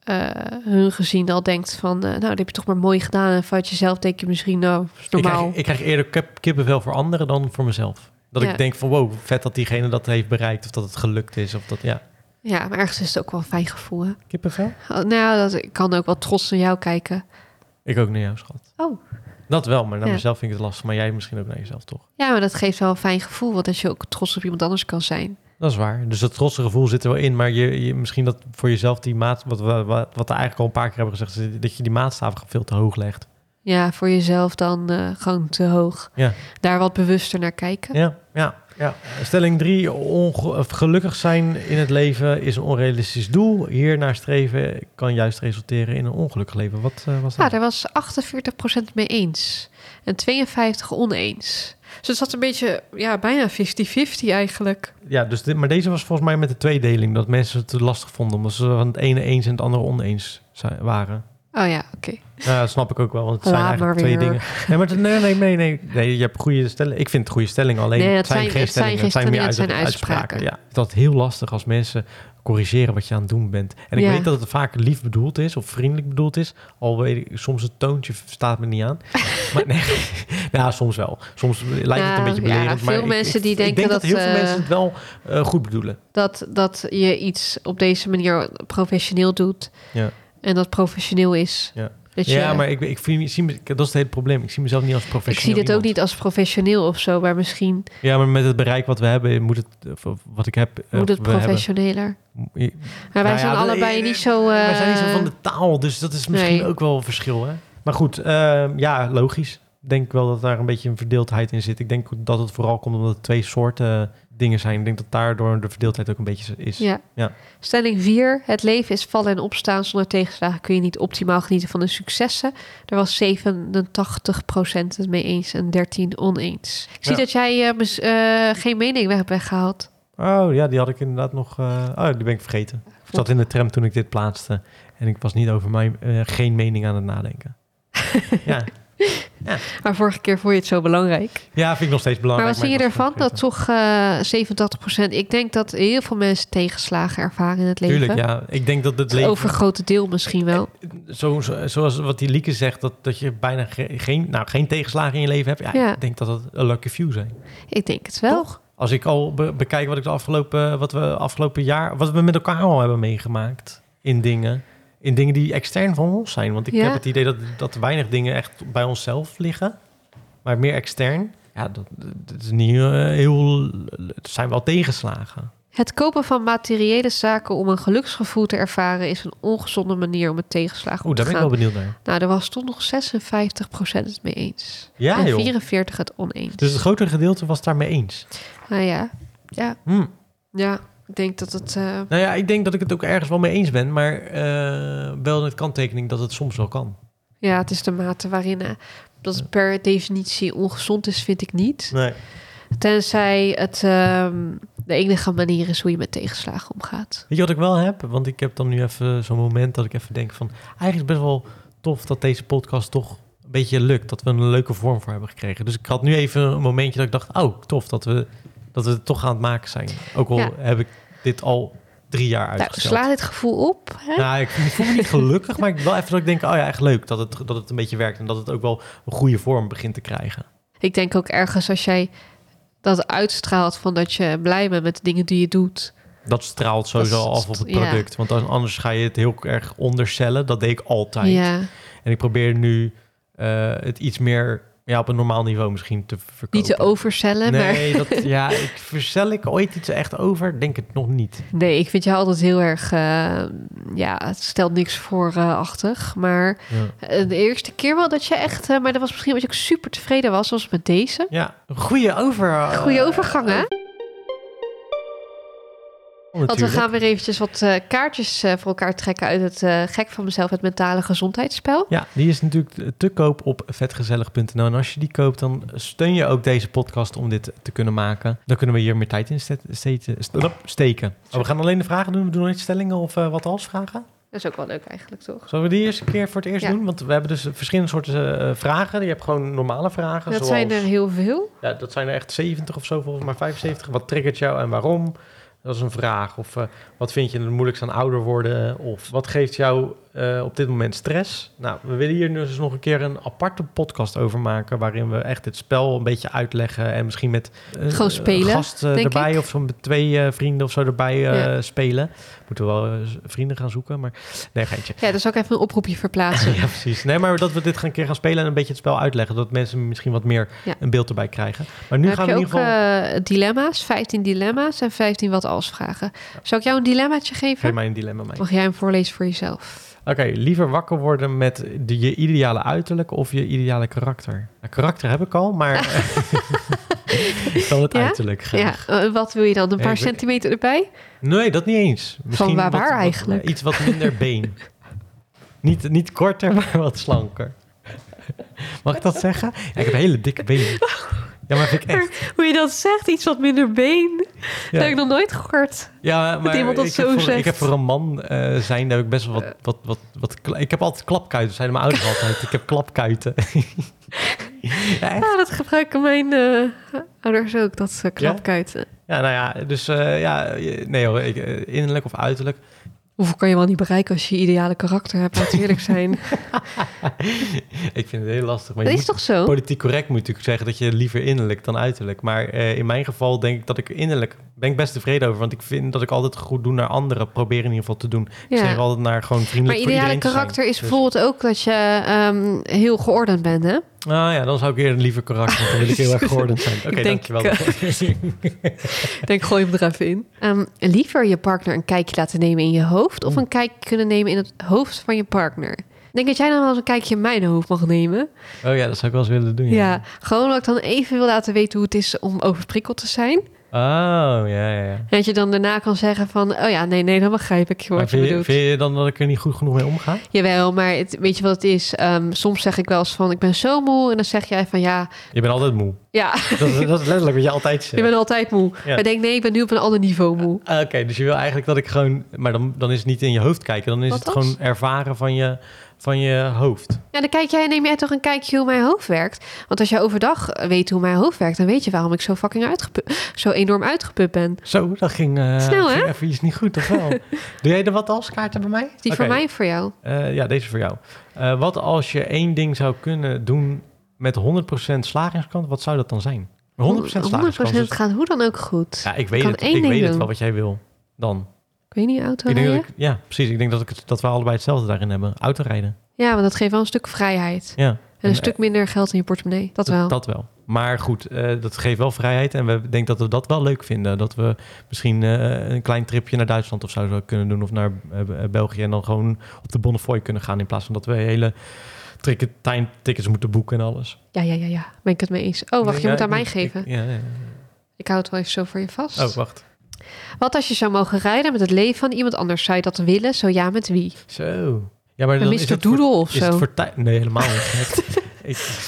eh, hun gezien al denkt van... eh, nou, dat heb je toch maar mooi gedaan. En vanuit jezelf denk je misschien, nou, is Ik normaal. krijg, ik krijg eerder kip, kippenvel voor anderen dan voor mezelf. Dat Ja. ik denk van, wow, vet dat diegene dat heeft bereikt. Of dat het gelukt is. Of dat, ja. Ja, maar ergens is het ook wel een fijn gevoel, hè? Kippenvel? Oh, nou, dat, ik kan ook wel trots naar jou kijken. Ik ook naar jou, schat. Oh. Dat wel, maar naar Ja. mezelf vind ik het lastig. Maar jij misschien ook naar jezelf, toch? Ja, maar dat geeft wel een fijn gevoel. Want als je ook trots op iemand anders kan zijn. Dat is waar. Dus dat trotse gevoel zit er wel in. Maar je, je, misschien dat voor jezelf die maat... Wat we, wat, wat we eigenlijk al een paar keer hebben gezegd... dat je die maatstaaf veel te hoog legt. Ja, voor jezelf dan eh, gewoon te hoog. Ja. Daar wat bewuster naar kijken. Ja, ja, ja. Stelling drie. Onge- of gelukkig zijn in het leven is een onrealistisch doel. Hier naar streven kan juist resulteren in een ongelukkig leven. Wat eh, was Ja, dat? daar was 48% mee eens. En 52% oneens. Dus het zat een beetje, ja, bijna 50-50 eigenlijk. Ja, dus dit, maar deze was volgens mij met de tweedeling. Dat mensen het te lastig vonden. Omdat ze van het ene eens en het andere oneens zijn- waren. Oh ja, oké. Ja, dat snap ik ook wel, want het zijn eigenlijk twee dingen. Nee, maar nee, nee, nee, nee, nee. Je hebt goede stellingen. Ik vind het goede stellingen, alleen Nee, het zijn, zijn- geen het zijn stellingen. geen Het zijn meer stellingen, het uit- zijn uitspraken. uitspraken. Ja, dat is heel lastig als mensen corrigeren wat je aan het doen bent. En ik Ja. weet dat het vaak lief bedoeld is of vriendelijk bedoeld is. Al weet ik, soms het toontje staat me niet aan. maar nee, ja, soms wel. Soms lijkt het een beetje ja, belerend. maar veel ik- mensen ik, die ik denken denk dat, dat, heel veel eh, mensen het wel eh, goed bedoelen. Dat, dat je iets op deze manier professioneel doet. Ja. En dat professioneel is. Ja. Dat je, Ja, maar ik, ik, ik zie, me- dat is het hele probleem. Ik zie mezelf niet als ik professioneel zie dit ook niet als professioneel of zo. Maar misschien Ja, maar met het bereik wat we hebben, moet het, wat ik heb, eh, moet het hebben, professioneler. Maar wij Nou ja, zijn allebei eh, niet zo... Wij zijn niet zo eh, van de taal, dus dat is misschien nee. ook wel een verschil. Hè? Maar goed, eh, ja, logisch. Ik denk wel dat daar een beetje een verdeeldheid in zit. Ik denk dat het vooral komt omdat het twee soorten dingen zijn. Ik denk dat daardoor de verdeeldheid ook een beetje is. Ja. Ja. Stelling 4. Het leven is vallen en opstaan. Zonder tegenslagen kun je niet optimaal genieten van de successen. Er was 87% het mee eens en 13 oneens. Ik zie Ja. dat jij eh, mis- eh, geen mening weg hebt weggehaald. Oh ja, die had ik inderdaad nog... eh, oh, die ben ik vergeten. Ik zat in de tram toen ik dit plaatste. En ik was niet over mijn geen mening aan het nadenken. ja. Maar vorige keer vond je het zo belangrijk. ja, vind ik nog steeds Maar belangrijk. wat vind je ervan? Dat toch eh 87%. Ik denk dat heel veel mensen tegenslagen ervaren in het leven. Tuurlijk, ja. Ik denk dat het leven... Eh, overgrote deel misschien wel. Zo, zo- zoals wat die Lieke zegt, dat, dat je bijna ge- geen, nou, geen tegenslagen in je leven hebt. Ja, Ja. Ik denk dat het een lucky few zijn. Ik denk het wel. Toch? Als ik al be- bekijk wat, ik de afgelopen, wat we afgelopen jaar, wat we met elkaar al hebben meegemaakt in dingen. In dingen die extern van ons zijn. Want ik Ja. heb het idee dat, dat weinig dingen echt bij onszelf liggen. Maar meer extern. Ja, dat, dat is niet eh, heel... Het zijn wel tegenslagen. Het kopen van materiële zaken om een geluksgevoel te ervaren is een ongezonde manier om met tegenslagen Oeh, te daar ben ik gaan. wel benieuwd naar. Nou, er was toch nog 56% het mee eens. Ja, en joh. 44 het oneens. Dus het grotere gedeelte was het daarmee eens. Nou ja, ja, Hm. ja. Ik denk dat het... eh, Nou ja, ik denk dat ik het ook ergens wel mee eens ben, maar eh, wel met kanttekening dat het soms wel kan. ja, het is de mate waarin... eh, dat het per definitie ongezond is, vind ik niet. Nee. Tenzij het ehm, de enige manier is hoe je met tegenslagen omgaat. Weet je wat ik wel heb? Want ik heb dan nu even zo'n moment dat ik even denk van... Eigenlijk is best wel tof dat deze podcast toch een beetje lukt. Dat we een leuke vorm voor hebben gekregen. Dus ik had nu even een momentje dat ik dacht... Oh, tof dat we, dat we het toch aan het maken zijn. Ook al Ja. heb ik dit al drie jaar Nou, uitgesteld. sla dit gevoel op. Hè? Nou, ik voel me niet gelukkig, maar ik wel even dat ik denk... Oh ja, echt leuk dat het, dat het een beetje werkt. En dat het ook wel een goede vorm begint te krijgen. Ik denk ook ergens als jij dat uitstraalt van dat je blij bent met de dingen die je doet. Dat straalt sowieso Dat af op het ja. product. Want anders ga je het heel erg ondercellen. Dat deed ik altijd. Ja, En ik probeer nu eh, het iets meer ja, op een normaal niveau misschien te verkopen. niet te overcellen, maar Nee, dat, ja, ik verzell ik ooit iets echt over? Denk het nog niet. nee, ik vind jou altijd heel erg, eh, ja, het stelt niks voor eh, achtig. Maar Ja, eh, de eerste keer wel dat je echt, maar dat was misschien omdat je ook super tevreden was, was met deze. ja een goede over. Goede overgang, hè? Want we gaan weer eventjes wat eh, kaartjes eh, voor elkaar trekken uit het eh, gek van mezelf, het mentale gezondheidsspel. Ja, die is natuurlijk te koop op vetgezellig.nl. En als je die koopt, dan steun je ook deze podcast om dit te kunnen maken. Dan kunnen we hier meer tijd in ste- ste- ste- steken. Oh, we gaan alleen de vragen doen. We doen niet stellingen of wat als vragen. Dat is ook wel leuk eigenlijk, toch? Zullen we die eerst een keer voor het eerst Ja. doen? Want we hebben dus verschillende soorten vragen. Je hebt gewoon normale vragen. Dat zoals, zijn er heel veel. Ja, dat zijn er echt 70 of zo, volgens mij 75. Wat triggert jou en waarom? Dat is een vraag. Of eh, wat vind je het moeilijkst aan ouder worden? Of wat geeft jou eh, op dit moment stress? Nou, we willen hier dus nog een keer een aparte podcast over maken... waarin we echt het spel een beetje uitleggen... en misschien met eh, Gewoon spelen, een gast erbij... ik. of zo met twee eh, vrienden of zo erbij Ja. spelen. Moeten we wel vrienden gaan zoeken, maar... Nee, geintje. Ja, dus ook even een oproepje verplaatsen. Ja, precies. Nee, maar dat we dit gaan een keer gaan spelen en een beetje het spel uitleggen. Dat mensen misschien wat meer Ja. een beeld erbij krijgen. Maar nu gaan we in ieder geval... dilemma's, 15 dilemma's en 15 wat als vragen. Zou ik jou een dilemmaatje geven? Geef mij een dilemma mee. Mag jij hem voorlezen voor jezelf? Oké, liever wakker worden met de, je ideale uiterlijk of je ideale karakter? Nou, karakter heb ik al, maar dan het Ja? uiterlijk graag. Ja, eh, wat wil je dan? Een paar ik centimeter erbij? Nee, dat niet eens. Misschien waar- wat- waar wat- eigenlijk? iets wat minder been. niet, niet korter, maar wat slanker. Mag ik dat zeggen? Ja, ik heb hele dikke benen. Ja, maar vind ik echt. Hoe je dat zegt, iets wat minder been. Ja. Dat heb ik nog nooit gehoord. Ja, maar iemand dat ik, zo heb voor, zegt. ik heb voor een man eh, zijn, heb ik best wel wat, wat, wat, wat, Ik heb altijd klapkuiten, zeiden mijn ouders altijd. Ik heb klapkuiten. ja? Ja, dat gebruiken mijn eh, ouders ook, dat uh, klapkuiten. ja, nou ja, dus eh, ja, nee hoor, ik, eh, innerlijk of uiterlijk. Hoeveel kan je wel niet bereiken als je je ideale karakter hebt, laten we eerlijk zijn. ik vind het heel lastig. Maar dat is moet- toch zo? Politiek correct moet je natuurlijk zeggen dat je liever innerlijk dan uiterlijk. Maar eh, in mijn geval denk ik dat ik innerlijk ben ik best tevreden over. Want ik vind dat ik altijd goed doe naar anderen. Probeer in ieder geval te doen. Ik zeg Ja. altijd naar gewoon Maar vriendelijk voor ideale iedereen te zijn. karakter is Dus- bijvoorbeeld ook dat je ehm, heel geordend bent, hè? Ah ja, dan zou ik eerder liever karakter. Dan wil ik heel erg geordend zijn. Oké, dankjewel. Ik denk, gooi hem er even in. Ehm, liever je partner een kijkje laten nemen in je hoofd... of Oeh. een kijkje kunnen nemen in het hoofd van je partner? Ik denk dat jij dan wel eens een kijkje in mijn hoofd mag nemen. oh ja, dat zou ik wel eens willen doen. Ja, Ja. gewoon omdat ik dan even wil laten weten hoe het is om overprikkeld te zijn. Oh, ja, ja, dat je dan daarna kan zeggen van... oh ja, nee, nee, dan begrijp ik wat je vind, je, bedoelt. vind je dan dat ik er niet goed genoeg mee omga? Jawel, maar het, weet je wat het is? Ehm, soms zeg ik wel eens van, ik ben zo moe. En dan zeg jij van, ja, Je bent altijd moe. ja, Dat, is- dat is letterlijk wat je altijd je zegt. bent altijd moe. Ja. Maar ik denk, nee, ik ben nu op een ander niveau moe. Ah, Oké, dus je wil eigenlijk dat ik gewoon... Maar dan, dan is het niet in je hoofd kijken. Dan is Wat het gewoon ervaren van je, van je hoofd. Ja, dan kijk jij, neem jij toch een kijkje hoe mijn hoofd werkt. Want als je overdag weet hoe mijn hoofd werkt... dan weet je waarom ik zo fucking uitgeput, zo enorm uitgeput ben. Zo, dat ging, eh Snel, hè? even iets niet goed, of wel? Doe jij de wat als kaarten bij mij? Die voor mij of voor jou? eh, ja, deze voor jou. Eh, wat als je één ding zou kunnen doen met 100% slagingskans, wat zou dat dan zijn? 100% slagingskans. 100% dus- gaat hoe dan ook goed. Ja, ik weet, het, ik weet het wel wat jij wil dan. Ik weet niet, auto Ik denk rijden? ik, ja, precies. Ik denk dat, ik dat we allebei hetzelfde daarin hebben. Autorijden. Ja, want dat geeft wel een stuk vrijheid. Ja. En een stuk minder geld in je portemonnee. Dat wel. Dat wel. Maar goed, eh, dat geeft wel vrijheid. En we denken dat we dat wel leuk vinden. Dat we misschien eh, een klein tripje naar Duitsland of zo zouden kunnen doen. Of naar eh, België. En dan gewoon op de Bonnefoy kunnen gaan. In plaats van dat we hele ticket, tickets moeten boeken en alles. Ja, ja, ja, ja. Ben ik het mee eens. Oh, wacht, je Ja, moet aan mij ik- geven. ik- ja, ja. Ik hou het wel even zo voor je vast. Oh, wacht. Wat als je zou mogen rijden met het leven van iemand anders? Zou je dat willen? Zo ja, met wie? Zo. Ja, maar dan Mr. is het voor- Doodle of Is het voor tijd? Nee, helemaal niet. ik,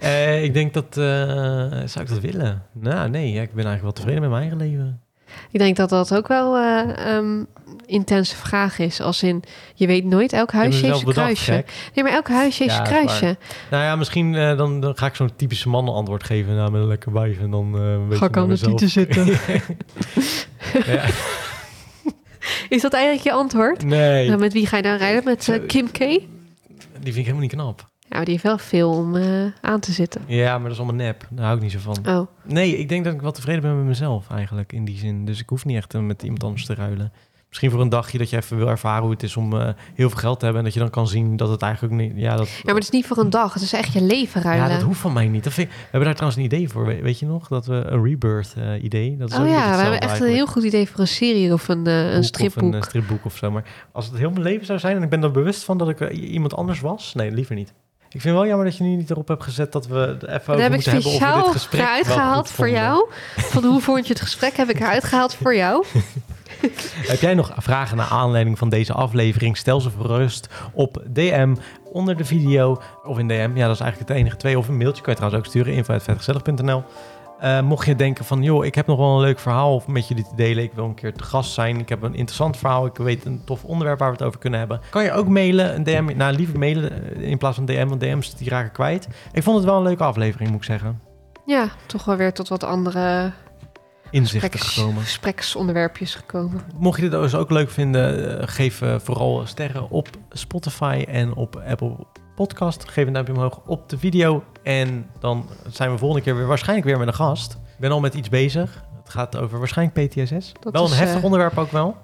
eh, ik denk dat... eh, zou ik dat willen? Nou, nee. Ja, ik ben eigenlijk wel tevreden met mijn eigen leven. Ik denk dat dat ook wel eh ehm, intense vraag is. Als in, je weet nooit, elk huisje heeft zijn bedacht, kruisje. gek. Nee, maar elk huisje heeft Ja, is kruisje. Nou ja, misschien eh, dan, dan ga ik zo'n typische mannen antwoord geven. Nou, met een lekker wijf. En dan eh Ga ik aan de tieten zitten. ja. Is dat eigenlijk je antwoord? Nee, Nou, met wie ga je dan rijden? Met eh, Kim K? die vind ik helemaal niet knap. Ja, maar die heeft wel veel om aan te zitten. Ja, maar dat is allemaal nep. Daar hou ik niet zo van. Oh, Nee, ik denk dat ik wel tevreden ben met mezelf eigenlijk in die zin. Dus ik hoef niet echt met iemand anders te ruilen. Misschien voor een dagje dat je even wil ervaren hoe het is om eh, heel veel geld te hebben. En dat je dan kan zien dat het eigenlijk niet... Ja, dat, ja, maar het is niet voor een dag. Het is echt je leven ruilen. ja, dat hoeft van mij niet. Dat vind ik- we hebben daar trouwens een idee voor. We- Weet je nog? Dat we een rebirth eh, idee. Dat is Oh ja, we hebben echt een heel goed idee voor een serie of een, eh, een boek stripboek. Of een stripboek of zo. Maar als het heel mijn leven zou zijn en ik ben er bewust van dat ik iemand anders was, nee, liever niet. Ik vind wel jammer dat je nu niet erop hebt gezet dat we even over heb ik moeten hebben dit speciaal gesprek eruit gehaald voor jou. Van hoe vond je het gesprek heb ik eruit gehaald voor jou. Heb jij nog vragen naar aanleiding van deze aflevering? Stel ze gerust op DM onder de video of in DM. Ja, dat is eigenlijk het enige twee. Of een mailtje kan je trouwens ook sturen, info.vetgezellig.nl. Eh, mocht je denken van, joh, ik heb nog wel een leuk verhaal met jullie te delen. Ik wil een keer te gast zijn. Ik heb een interessant verhaal. Ik weet een tof onderwerp waar we het over kunnen hebben. Kan je ook mailen, een DM. Nou, liever mailen eh, in plaats van DM, want DM's die raken kwijt. Ik vond het wel een leuke aflevering, moet ik zeggen. Ja, toch wel weer tot wat andere Inzichten gekomen. gespreksonderwerpjes gekomen. Mocht je dit dus ook leuk vinden, eh, geef eh, vooral sterren op Spotify en op Apple Podcast. Geef een duimpje omhoog op de video. En dan zijn we volgende keer weer waarschijnlijk weer met een gast. Ik ben al met iets bezig. Het gaat over waarschijnlijk PTSS. Dat wel is, een heftig eh, onderwerp ook wel.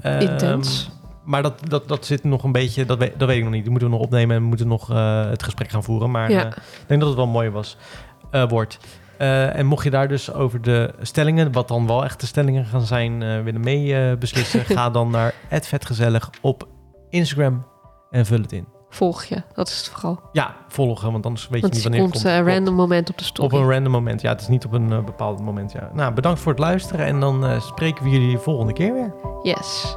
Ehm, Intens. maar dat, dat, dat zit nog een beetje, dat weet, dat weet ik nog niet. Die moeten we nog opnemen en we moeten nog het gesprek gaan voeren. Maar Ja. ik denk dat het wel mooi was, wordt. Eh, en mocht je daar dus over de stellingen, wat dan wel echt de stellingen gaan zijn, eh, willen mee eh, beslissen, ga dan naar @vetgezellig op Instagram en vul het in. Volg je, dat is het vooral. Ja, volgen, want anders weet je niet wanneer komt het komt. random moment op de story. op een random moment. Ja, het is niet op een bepaald moment. Ja. Nou, bedankt voor het luisteren en dan spreken we jullie volgende keer weer. Yes.